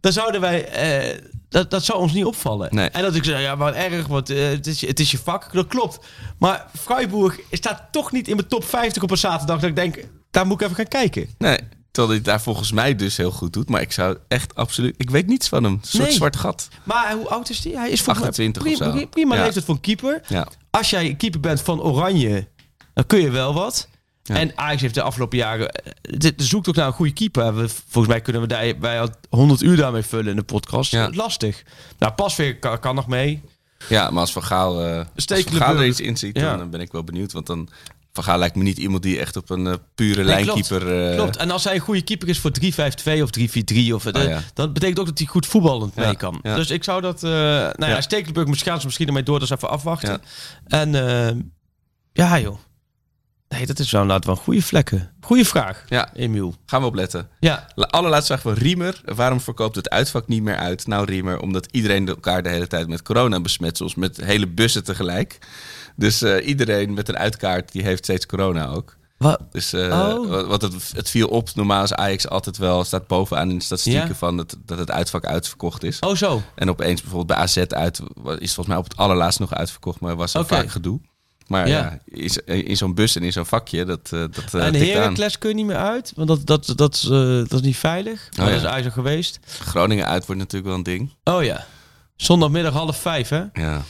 dan zouden wij. eh, dat, dat zou ons niet opvallen. Nee. En dat ik zeg, ja, wat erg, want eh, het, is, je- het is je vak. Dat klopt. Maar Freiburg staat toch niet in mijn top 50 op een zaterdag. Dat ik denk, daar moet ik even gaan kijken. nee. Terwijl hij daar volgens mij dus heel goed doet. Maar ik zou echt absoluut... Ik weet niets van hem. Een soort Nee. zwart gat. Maar hoe oud is hij? Hij is volgens mij 28 of prima, zo. prima, prima Ja. leeftijd voor een keeper. Ja. Als jij keeper bent van Oranje, dan kun je wel wat. Ja. En Ajax heeft de afgelopen jaren... eh, de, zoekt ook naar een goede keeper. We, volgens mij kunnen we daar bij al 100 uur daarmee vullen in de podcast. Ja. Lastig. Nou, Pasveer kan, kan nog mee. Ja, maar als Van Gaal, eh als Van Stekelenburg. Gaal er iets in ziet, Ja. dan ben ik wel benieuwd. Want dan... Van Gaal lijkt me niet iemand die echt op een eh, pure Nee, lijnkeeper... eh, Klopt. En als hij een goede keeper is voor 3-5-2 of 3-4-3, of, eh, Oh, ja. dan betekent ook dat hij goed voetballend mee kan. Dus ik zou dat... eh nou ja. Stekelenburg misschien gaan ze misschien ermee door, dus even afwachten. En eh, ja, joh. Nee, dat is wel inderdaad wel een goede vlekken. Goeie vraag, Ja, Emiel. gaan we opletten. Ja, La- Allerlaatste vraag van Riemer. Waarom verkoopt het uitvak niet meer uit? Nou, Riemer, omdat iedereen elkaar de hele tijd met corona besmet. Soms met hele bussen tegelijk. Dus eh, iedereen met een uitkaart, die heeft steeds corona ook. wat? Dus eh, Oh. wat- het, het viel op. Normaal is Ajax altijd wel, staat bovenaan in de statistieken Ja. van het, dat het uitvak uitverkocht is. Oh, zo. En opeens bijvoorbeeld bij AZ uit, is volgens mij op het allerlaatst nog uitverkocht, maar was er Oké. vaak gedoe. Maar Ja. ja, in, zo'n bus en in zo'n vakje, dat, eh dat eh, en. Heracles kun je niet meer uit, want dat, dat, dat, is, eh, dat is niet veilig. Maar Oh, ja. dat is al geweest. Groningen uit wordt natuurlijk wel een ding. Oh ja. Zondagmiddag half vijf, hè? Ja.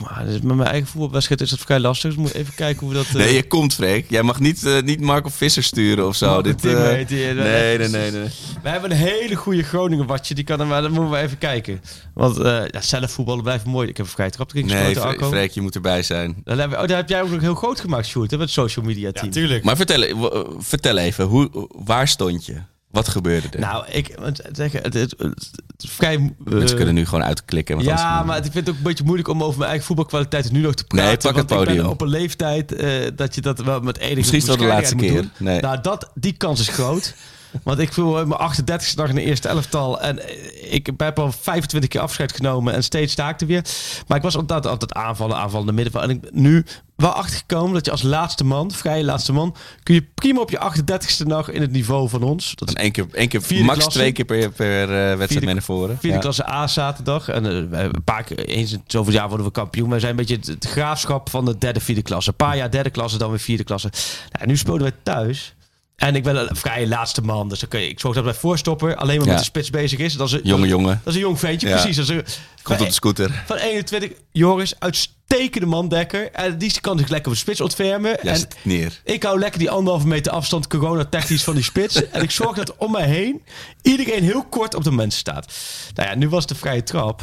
Maar met mijn eigen voetbalwedstrijd is dat vrij lastig. Dus we moeten even kijken hoe we dat... eh, Nee, je komt, Freek. Jij mag niet, eh, niet Marco Visser sturen of zo. Dit, eh, nee, nee, nee, nee. We hebben een hele goede Groningen watje. Die kan er maar, dan moeten we even kijken. Want eh ja, zelf voetballen blijft mooi. Ik heb een vrij trap erin Nee. Freek, je moet erbij zijn. Dat heb, oh, dat heb jij ook nog heel groot gemaakt, Sjoerd, met het social media Ja, team. tuurlijk. Maar vertel, vertel even, hoe, waar stond je? Wat gebeurde er? nou, ik want, zeg, het, het, het, het is vrij... eh, Mensen kunnen nu gewoon uitklikken. want ja, maar ik vind het ook een beetje moeilijk om over mijn eigen voetbalkwaliteiten nu nog te praten. Nee, pak het want ik ben podium. op een leeftijd eh, dat je dat wel met enige Misschien wel de laatste keer. Nee. Nou, dat, die kans is groot. Want ik voel mijn 38e dag in de eerste elftal. En eh, ik heb al 25 keer afscheid genomen. En steeds sta ik er weer. Maar ik was altijd, altijd aanvallen, aanvallen in de middenveld. En ik ben nu wel achtergekomen dat je als laatste man, vrije laatste man, kun je prima op je 38e dag in het niveau van ons. Dat is Dan één keer, één keer max klasse. twee keer per, per eh, wedstrijd Vierde- mee naar voren. Vierde Ja. klasse A zaterdag. En eh, een paar keer, eens in zoveel jaar worden we kampioen. Wij zijn een beetje het, het graafschap van de derde, vierde klasse. Een paar jaar derde klasse, dan weer vierde klasse. Nou, nu speelden wij thuis. En ik ben een vrij laatste man. Dus dan kun je, ik zorg dat mijn voorstopper alleen maar Ja. met de spits bezig is. Dat is een, Jonge jongen. Dat is een jong ventje, Ja. precies. Dat is een, Komt op de scooter. van 21, Joris, uitstekende mandekker. En die kan zich lekker op de spits ontfermen. Ja, en neer. ik hou lekker die anderhalve meter afstand corona-technisch van die spits. en ik zorg dat om mij heen iedereen heel kort op de mensen staat. Nou ja, nu was de vrije trap.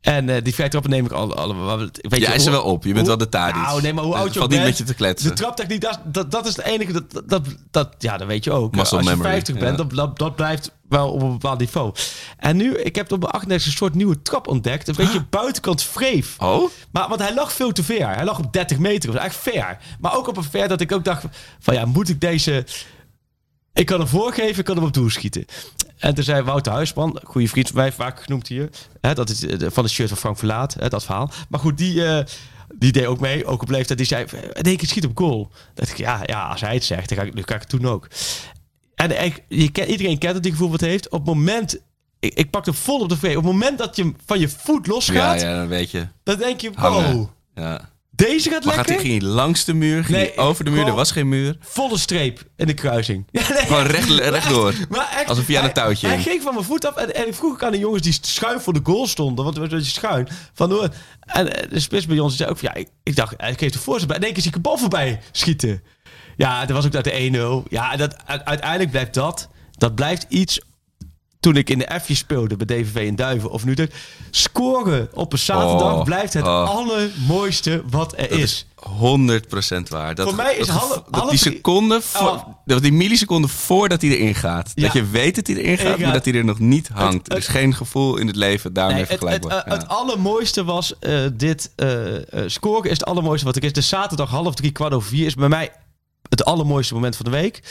En eh, die vrije trappen neem ik al- allemaal. Weet je, Jij is er wel op. Je bent hoe- wel de Tadic. Nou, nee, maar hoe Dus oud je valt niet bent, met je te kletsen. De traptechniek, dat, dat, dat is het enige. Dat, dat, dat, ja, dat weet je ook. Muscle Als je memory, 50 bent, dat, dat, dat blijft wel op een bepaald niveau. En nu, ik heb op mijn 38 een soort nieuwe trap ontdekt. Een beetje buitenkant vreef. Oh? Maar, want hij lag veel te ver. Hij lag op 30 meter. Dat was eigenlijk ver. Maar ook op een ver dat ik ook dacht van ja, moet ik deze... Ik kan hem voorgeven, ik kan hem op doel schieten. En toen zei Wouter Huisman, goede vriend van mij, vaak genoemd hier. Hè, dat is eh, van het shirt van Frank Verlaat, hè, dat verhaal. Maar goed, die... eh, Die deed ook mee, ook op leeftijd. Die zei, in één keer schiet op goal. Dat ik, ja, ja, als hij het zegt, dan ga ik, dan ga ik het doen ook. En ik, je ken, iedereen kent het, die gevoel wat heeft. Op het moment, ik, ik pak hem vol op de vrede. Op het moment dat je van je voet Ja, losgaat, ja, dan weet je. dan denk je, wow, Ja. Deze gaat Maar gaat lekker. hij, ging hij langs de muur? Ging Nee, over de muur? Er was geen muur. Volle streep in de kruising. Ja, nee. Gewoon recht, rechtdoor. Maar echt, Alsof hij aan een touwtje Hij, hij ging van mijn voet af en, en ik vroeg ook aan de jongens die schuin voor de goal stonden. Want het was je schuin. Van, en eh, de spits bij ons zei ook van, ja, ik, ik dacht, hij geeft de voorzet bij. In één keer zie ik een bal voorbij schieten. Ja, dat was ook uit de 1-0. Ja, dat, uiteindelijk blijft dat, dat blijft iets... Toen ik in de F'je speelde bij DVV in Duiven of nu dat scoren op een zaterdag Oh, blijft het oh. allermooiste wat er Dat is. is 100% waar. Dat, Voor mij is dat, half- dat half die seconde, voor, Oh. die milliseconde voordat hij erin gaat. Ja. Dat je weet dat hij erin gaat, maar dat hij er nog niet hangt. het- er is geen gevoel in het leven daarmee Nee, het, het, vergelijkbaar. eh, Ja. het allermooiste was eh, dit eh, scoren is het allermooiste wat ik is. De zaterdag half drie, kwart over vier is bij mij het allermooiste moment van de week.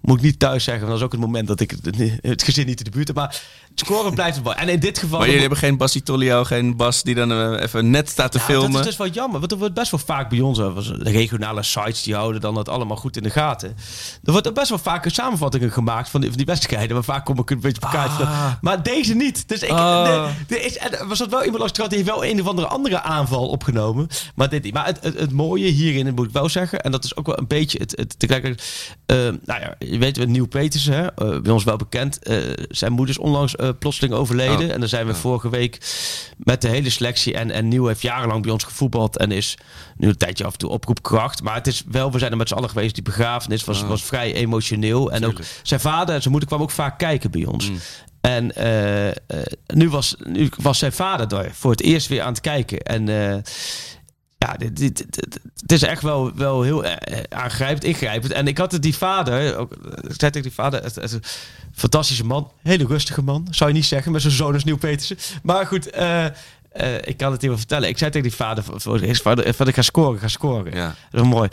Moet ik niet thuis zeggen, want dat is ook het moment dat ik het, gezin niet in de buurt heb. Maar scoren blijft het mooi. En in dit geval... maar jullie hebben geen Bas Tolio, geen Bas die dan eh, even net staat te Ja, filmen. Dat is dus wel jammer, want er wordt best wel vaak bij ons, de regionale sites die houden dan dat allemaal goed in de gaten. Er wordt best wel vaak samenvattingen gemaakt van die, van die wedstrijden, maar vaak kom ik een beetje op elkaar. te- Maar deze niet. Dus ik, Ah. de- er, is, er was dat wel iemand langs die heeft wel een of andere andere aanval opgenomen, maar dit niet. Maar het, het, het mooie hierin moet ik wel zeggen, en dat is ook wel een beetje het, het tegelijkertijd, eh, nou ja, je weet, we Nieuw Petersen, hè, eh, bij ons wel bekend, eh, zijn moeder is onlangs eh, plotseling overleden Oh. en dan zijn we vorige week met de hele selectie. En, en Nieuw heeft jarenlang bij ons gevoetbald. En is nu een tijdje af en toe oproepkracht. Maar het is wel, we zijn er met z'n allen geweest. Die begrafenis was, was vrij emotioneel. En ook zijn vader en zijn moeder kwamen ook vaak kijken bij ons. En eh, eh, nu, was, nu was zijn vader daar voor het eerst weer aan het kijken. En ja, dit, dit, dit- het is echt wel, wel heel eh, aangrijpend, ingrijpend. En ik had het die vader, ook, ik zei tegen die vader, het, het, een fantastische man, hele rustige man, zou je niet zeggen, met zo'n zoon als Nieuw Petersen. Maar goed, eh, eh, ik kan het hier wel vertellen. Ik zei tegen die vader, van, van, van, van, ik ga scoren, ik ga scoren. Ja. Dat is mooi.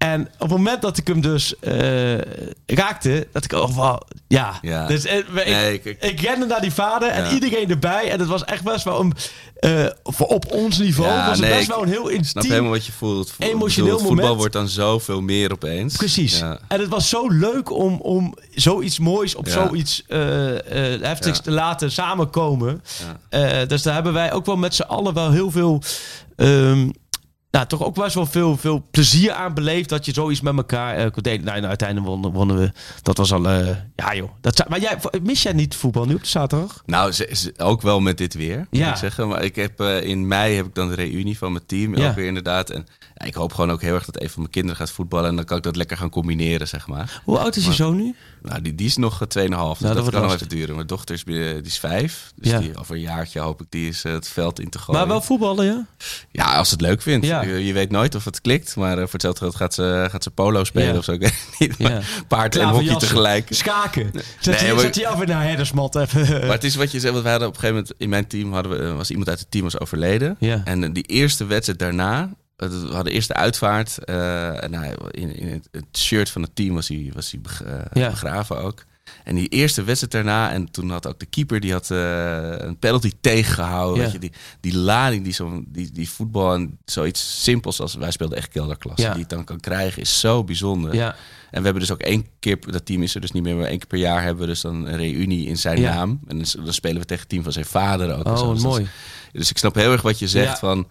En op het moment dat ik hem dus eh, raakte, dat ik, oh, wow, ja. Ja. Dus, eh, ik, Nee, ik, ik- rende naar die vader en Ja. iedereen erbij. En het was echt best wel een, eh, voor op ons niveau, Ja, was het nee, best wel een heel Ik snap intiem helemaal wat je voelt. Vo- emotioneel bedoel, Voetbal moment. wordt dan zoveel meer opeens. Precies. En het was zo leuk om, om zoiets moois op zoiets eh, heftigs te laten samenkomen. Dus daar hebben wij ook wel met z'n allen wel heel veel... ehm, nou, toch ook best wel veel, veel plezier aan beleefd dat je zoiets met elkaar eh kon delen. Nou, nou, uiteindelijk wonnen, wonnen we. Dat was al, eh, ja joh. Dat, maar jij, mis jij niet voetbal nu op de zaterdag? Nou, ze, ze- ook wel met dit weer, moet Ja. ik zeggen. Maar ik heb, eh, in mei heb ik dan de reunie van mijn team. Ja. Ook weer inderdaad. En ja, ik hoop gewoon ook heel erg dat een van mijn kinderen gaat voetballen. En dan kan ik dat lekker gaan combineren, zeg maar. Hoe oud is je zoon nu? Nou, die, die is nog eh, 2,5. Dus dat dat, kan nog even duren. Mijn dochter is, eh, die is vijf. Dus Ja. die, over een jaartje hoop ik die is eh, het veld in te gooien. Maar wel voetballen, ja? Ja, als ze het leuk vindt. Ja. Je, je weet nooit of het klikt. Maar voor hetzelfde geld gaat ze, gaat ze polo spelen Ja. of zo. Ik weet niet. Ja. Maar paard en hockey Klaverjassen. tegelijk. Schaken. Zet, Nee, je af in naar herdersmat even. Maar het is wat je zegt, want we hadden op een gegeven moment in mijn team hadden we, was iemand uit het team was overleden. Ja. En die eerste wedstrijd daarna, we hadden eerst de uitvaart. eh, en hij, in, in het, shirt van het team was hij, was hij eh, Ja. begraven ook. En die eerste wedstrijd daarna, en toen had ook de keeper die had eh, een penalty tegengehouden. Ja. Weet je, die, die lading die, zo, die, die voetbal en zoiets simpels als wij speelden echt kelderklasse, Ja. die het dan kan krijgen, is zo bijzonder. Ja. En we hebben dus ook één keer, dat team is er dus niet meer, maar één keer per jaar hebben we dus dan een reunie in zijn naam. En dan, spelen we tegen het team van zijn vader ook. Oh, Dus mooi. Dus ik snap heel erg wat je zegt van,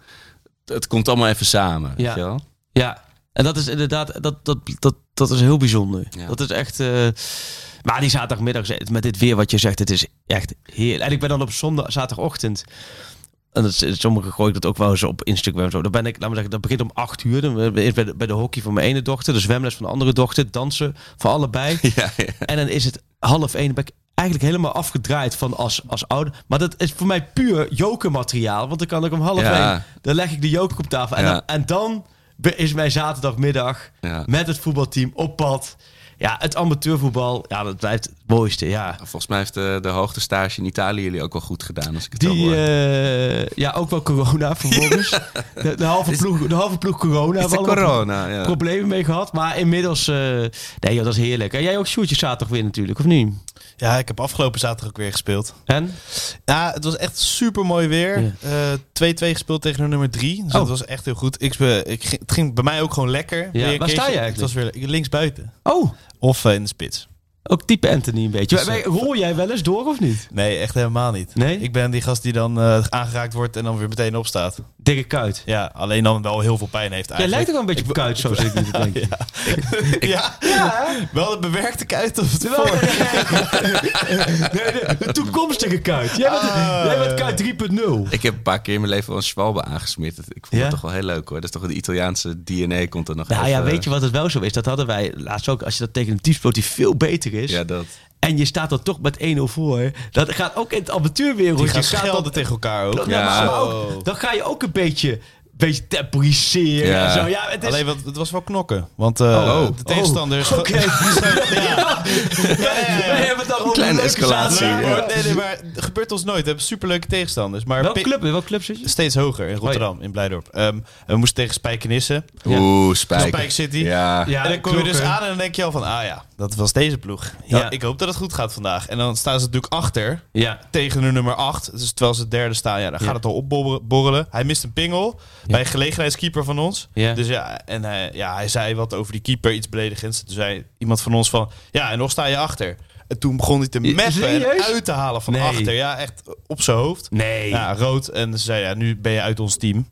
het komt allemaal even samen. Ja. Weet je wel? Ja, en dat is inderdaad, dat, dat, dat, dat is heel bijzonder. Ja. Dat is echt. eh, maar die zaterdagmiddag met dit weer wat je zegt, het is echt heerlijk. En ik ben dan op zondag, zaterdagochtend. En dat is, sommigen gooi ik dat ook wel eens op Instagram. Zo. Dan ben ik, laat maar zeggen, dat begint om acht uur. Dan ben ik bij de, bij de hockey van mijn ene dochter, de zwemles van de andere dochter, dansen voor allebei. Ja, ja. En dan is het half één. Dan ben ik eigenlijk helemaal afgedraaid van als, als ouder. Maar dat is voor mij puur jokermateriaal. Want dan kan ik om half Ja. één. Dan leg ik de joker op tafel. En, Ja. dan, en dan is mijn zaterdagmiddag Ja. met het voetbalteam op pad. Ja, het amateurvoetbal. Ja, dat blijft het mooiste. Ja. Volgens mij heeft de, de hoogtestage in Italië jullie ook wel goed gedaan. Als ik het Die, hoor. eh, ja, ook wel corona vervolgens. De, de, halve ploeg, de halve ploeg corona. is corona, ja. Problemen mee gehad. Maar inmiddels, eh, nee joh, dat is heerlijk. En jij ook shootjes zaterdag weer natuurlijk, of niet? Ja, ik heb afgelopen zaterdag ook weer gespeeld. En? Ja, het was echt super mooi weer. Ja. Eh, 2-2 gespeeld tegen nummer 3. Dus Oh. dat was echt heel goed. Ik, ik, het ging bij mij ook gewoon lekker. Weer een waar sta je Het was weer links buiten. Oh, Of eh, in de spits. ook type Anthony een beetje. Dus, Wij- eh, Rol jij wel eens door of niet? Nee, echt helemaal niet. Nee? Ik ben die gast die dan aangeraakt wordt en dan weer meteen opstaat. Dikke kuit. Ja, alleen dan wel heel veel pijn heeft Jij eigenlijk. lijkt ook wel een beetje op kuit, zo zit ik nu te denken. Ja, wel de bewerkte kuit of het voor. Nee, de, de toekomstige kuit. Jij bent, Ah. jij bent kuit 3.0. Ik heb een paar keer in mijn leven wel een schwalbe aangesmeerd. Ik vond Ja? het toch wel heel leuk hoor. Dat is toch de Italiaanse DNA komt er nog Nou even- ja, weet je wat het wel zo is? Dat hadden wij laatst ook. Als je dat tegen een team speelt die veel beter is. Ja, dat. En je staat dan toch met 1-0 voor. Dat gaat ook in het Die amateurwereldje. gaan gaat schelden tegen elkaar ook. Ja, maar Ja. ook, dan ga je ook een beetje, beetje temporiseren Ja. en zo. Ja, het is... Alleen, wat, het was wel knokken. Want eh, Oh. de tegenstanders... Oh, oké. ja. ja. Over Kleine leuke escalatie, maar- nee, nee, maar het gebeurt ons nooit. We hebben superleuke tegenstanders. Maar Welke club, welke club zit je? steeds hoger in Rotterdam, in Blijdorp. Ehm, we moesten tegen Spijkenisse. Ja. Oeh, Spijk. Spijk City. Ja. Ja, en dan kom je dus aan en dan denk je al van, ah ja, dat was deze ploeg. Ja, Ja. Ik hoop dat het goed gaat vandaag. En dan staan ze natuurlijk achter Ja. tegen de nummer 8. Dus terwijl ze derde staan, ja, dan gaat het al opborrelen. Hij mist een pingel bij een gelegenheidskeeper van ons. Dus ja, en hij, ja, hij zei wat over die keeper, iets beledigends. Toen zei iemand van ons van, ja, en nog sta je achter. En toen begon hij te meppen en uit te halen van Nee. achter. Ja, echt op zijn hoofd. Nee. Ja, rood. En ze zei, ja, nu ben je uit ons team.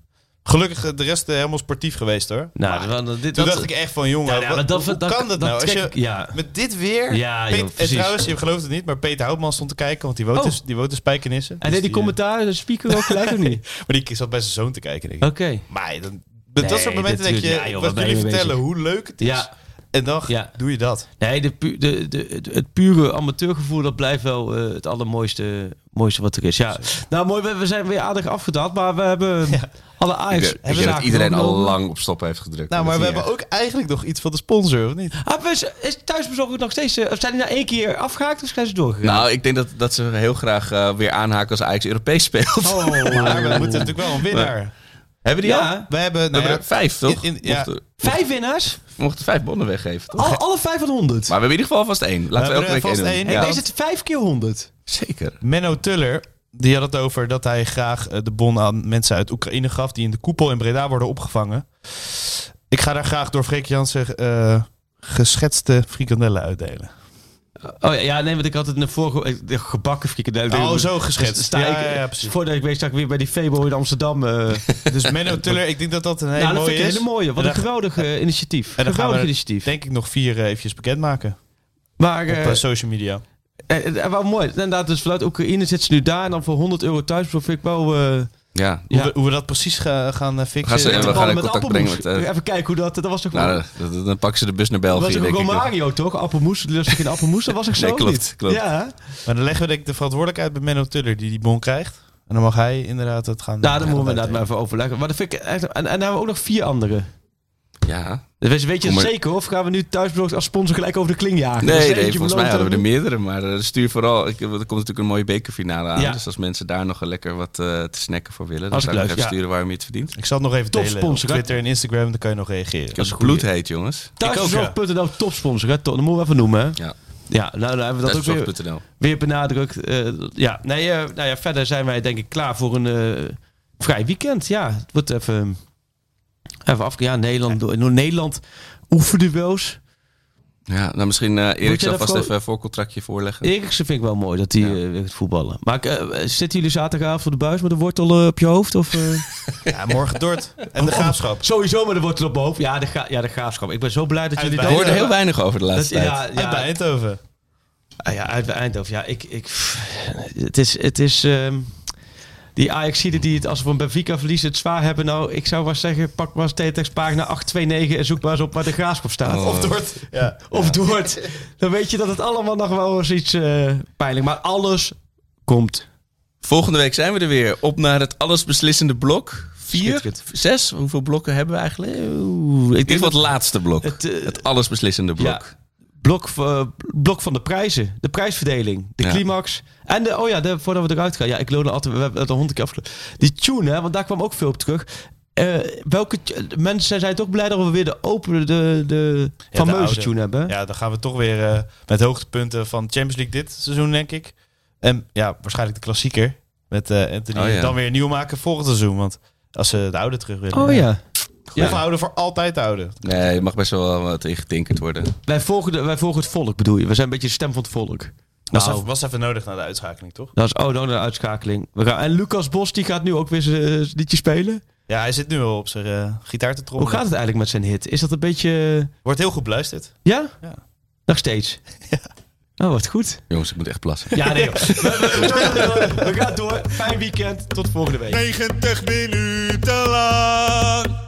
Gelukkig eh, de rest eh, helemaal sportief geweest hoor. Nou, Maar dit, toen dat, dacht ik echt van, jongen, Ja, ja, wat- maar dat- hoe dat- kan dat, nou? Als je, ja. Met dit weer... Ja, Peet- joh, en precies. trouwens, je gelooft het niet, maar Peter Houtman stond te kijken, want die woont, Oh. dus, die woont in Spijkenissen. en Dus deed die eh, commentaar, de speaker ook gelijk of niet? Maar die zat bij zijn zoon te kijken. Oké. Maar dan, dat Nee, soort momenten denk je, natuurlijk. Ja, joh, wat jullie vertellen, hoe leuk het is. En dan Ja. doe je dat. Nee, de pu de, de, het- het pure amateurgevoel, dat blijft wel het allermooiste mooiste wat er is. Ja. Nou, mooi, we, we zijn weer aardig afgedaald, maar we hebben alle Ajax... ik denk dat iedereen al lang op stop heeft gedrukt. Nou, maar we hebben ook eigenlijk nog iets van de sponsor, of niet? Ah, maar is, is thuisbezorgd nog steeds... eh, of zijn die na één keer afgehaakt of zijn ze doorgegaan? Nou, ik denk dat, dat ze heel graag eh, weer aanhaken als Ajax Europees speelt. Oh. Maar we moeten natuurlijk wel een winnaar. Hebben die al? Ja, We hebben, We nou hebben ja, er vijf, toch? in- in- ja. mochten, vijf winnaars. we mochten vijf bonnen weggeven, toch? Al, alle vijf van 100. Maar we hebben in ieder geval vast één. Laten we, hebben elke week vast één doen. één. Hey, Ja, Is het vijf keer 100? Zeker. Menno Tuller, die had het over dat hij graag eh, de bon aan mensen uit Oekraïne gaf... die in de koepel in Breda worden opgevangen. Ik ga daar graag door Freek Jansen eh, geschetste frikandellen uitdelen. Oh ja, ja, nee, want ik had het in de vorige... eh, de gebakken frikandel. Oh, zo geschetst. Sta Ja, ik, ja, ja, precies. Voordat ik weet, sta ik weer bij die Febo in Amsterdam. eh Dus Menno Tuller, ik denk dat dat een hele nou, dat mooie vind ik een is. hele mooie. Wat En een geweldig initiatief. En dan gaan geweldig we initiatief. denk ik nog vier eh, eventjes bekendmaken Maar op social media. Eh, eh, wel mooi. Inderdaad, dus vanuit Oekraïne zit ze nu daar. En dan voor 100 euro thuis. Dat vind ik wel... eh, Ja. Ja. Hoe, we, hoe we dat precies ga- gaan eh, fixen. Gaan ze- Ja, we gaan in met contact brengen met, Even kijken hoe dat... Dat was toch Nou, wel... dan, dan- dan pakken ze de bus naar Dat België, was toch denk ik. Romario, toch? Appelmoes. Lustig in appelmoes. Dat was ik zo Nee, klopt, niet? klopt. Ja. Maar dan leggen we denk ik de verantwoordelijkheid bij Menno Tuller die die bon krijgt. En dan mag hij inderdaad het gaan Nou, dan gaan moeten we inderdaad maar even overleggen. Maar dat vind ik echt... En, en dan hebben we ook nog vier anderen. Ja. Dus weet je het maar. zeker of gaan we nu thuisbezorgd als sponsor gelijk over de kling jagen? Nee, Dat is nee, volgens mij hadden we er meerdere. Maar eh, stuur vooral... Ik, er komt natuurlijk een mooie bekerfinale aan. Ja. Dus als mensen daar nog lekker wat eh, te snacken voor willen... dan zou ik even ja. sturen waarom je het verdient. Ik zal het nog even delen op Topsponsor, hè? Twitter en Instagram. Dan kan je nog reageren. Ik heb bloed heet, jongens. Thuisbezorgd.nl topsponsor, hè? Top. Dat moeten we even noemen, hè? Ja. Ja, nou, dan hebben we dat ook weer, weer benadrukt. Eh, ja, nee, eh, nou ja, verder zijn wij denk ik klaar voor een eh, vrij weekend. Ja, het wordt even, even af. Ja, Nederland, door, door Nederland oefenduels. Ja, nou misschien eh Erik dat vast even een voorcontractje voorleggen. Eriksen vind ik wel mooi dat hij Ja. eh, weer gaat voetballen. Maar ik, eh, zitten jullie zaterdagavond voor de buis met een wortel eh, op je hoofd? Of, eh? Ja, morgen Dort. En de graafschap. Sowieso met een wortel op mijn hoofd. Ja, de, ga ja, de graafschap. Ik ben zo blij dat Uit jullie bij- Ik dat... hoorde heel weinig over de dat, laatste tijd. ja, Uit bij Eindhoven. Ah ja, uit bij Eindhoven. Ja, ik, ik, pff, het is, het is ehm, die Ajaxiden die het als we een Benfica verliezen het zwaar hebben. Nou, ik zou maar zeggen, pak maar eens pagina 829 en zoek maar eens op waar de graafschap staat. Oh. Of Dort. Ja. Of Doort. Dan weet je dat het allemaal nog wel eens iets eh pijnlijk. Maar alles komt. Volgende week zijn we er weer. Op naar het allesbeslissende blok. Vier? Zes? Hoeveel blokken hebben we eigenlijk? Oeh, ik denk wel het laatste blok. Het, Het, eh, allesbeslissende blok. Ja. Blok, eh, blok van de prijzen. De prijsverdeling. De Ja. climax. En de, oh ja, de, voordat we eruit gaan. Ja, ik loon altijd, we hebben het al honderd keer afgelopen. Die tune, hè, want daar kwam ook veel op terug. eh, welke mensen zijn toch blij dat we weer de open de, de fameuze tune hebben. Ja, dan gaan we toch weer eh, met hoogtepunten van Champions League dit seizoen, denk ik. En ja, waarschijnlijk de klassieker. Met eh Anthony. Oh, ja. Dan weer nieuw maken volgend seizoen. Want als ze de oude terug willen. Oh ja. Of houden voor altijd houden. Nee, je mag best wel wat ingetinkerd worden. Wij volgen, de, wij volgen het volk, bedoel je? We zijn een beetje de stem van het volk. Was, Nou, even, was even nodig na de uitschakeling, toch? dat is oh, dan de uitschakeling. We gaan, en Lucas Bos die gaat nu ook weer zijn eh, liedje spelen. Ja, hij zit nu al op zijn eh, gitaar te trommelen. Hoe gaat het eigenlijk met zijn hit? Is dat een beetje... Wordt heel goed beluisterd. Ja? Ja. Nog steeds? Oh, wat goed. Jongens, ik moet echt plassen. Ja, nee. joh. We, we gaan door. Fijn weekend. Tot volgende week. 90 minuten lang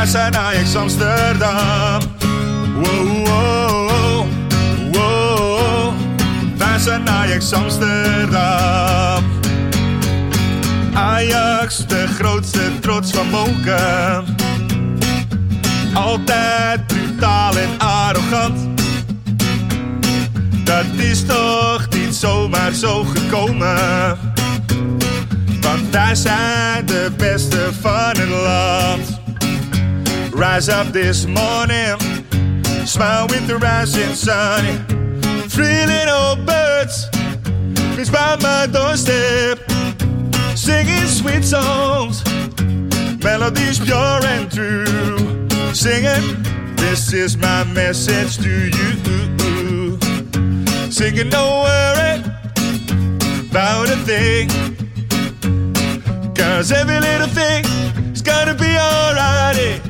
Wij zijn Ajax Amsterdam. Wow, wow, wow. Wij zijn Ajax Amsterdam. Ajax, de grootste trots van Moken. Altijd brutaal en arrogant. Dat is toch niet zomaar zo gekomen. Want wij zijn de beste van het land. Rise up this morning, smile with the rising sun. Three little birds, fits by my doorstep, singing sweet songs, melodies pure and true. Singing, this is my message to you. Singing, don't worry about a thing. Cause every little thing is gonna be alright.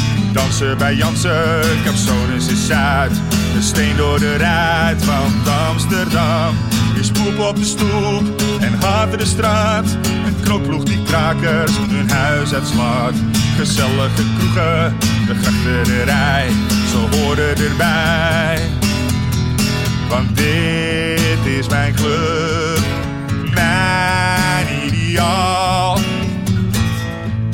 Dansen bij Jansen, Capsones is Zuid. Een steen door de ruit, want Amsterdam is poep op de stoep en haat de straat. Een knokploeg die krakers hun huis uitslaat. Gezellige kroegen, de grachterij, ze horen erbij. Want dit is mijn club, mijn ideaal.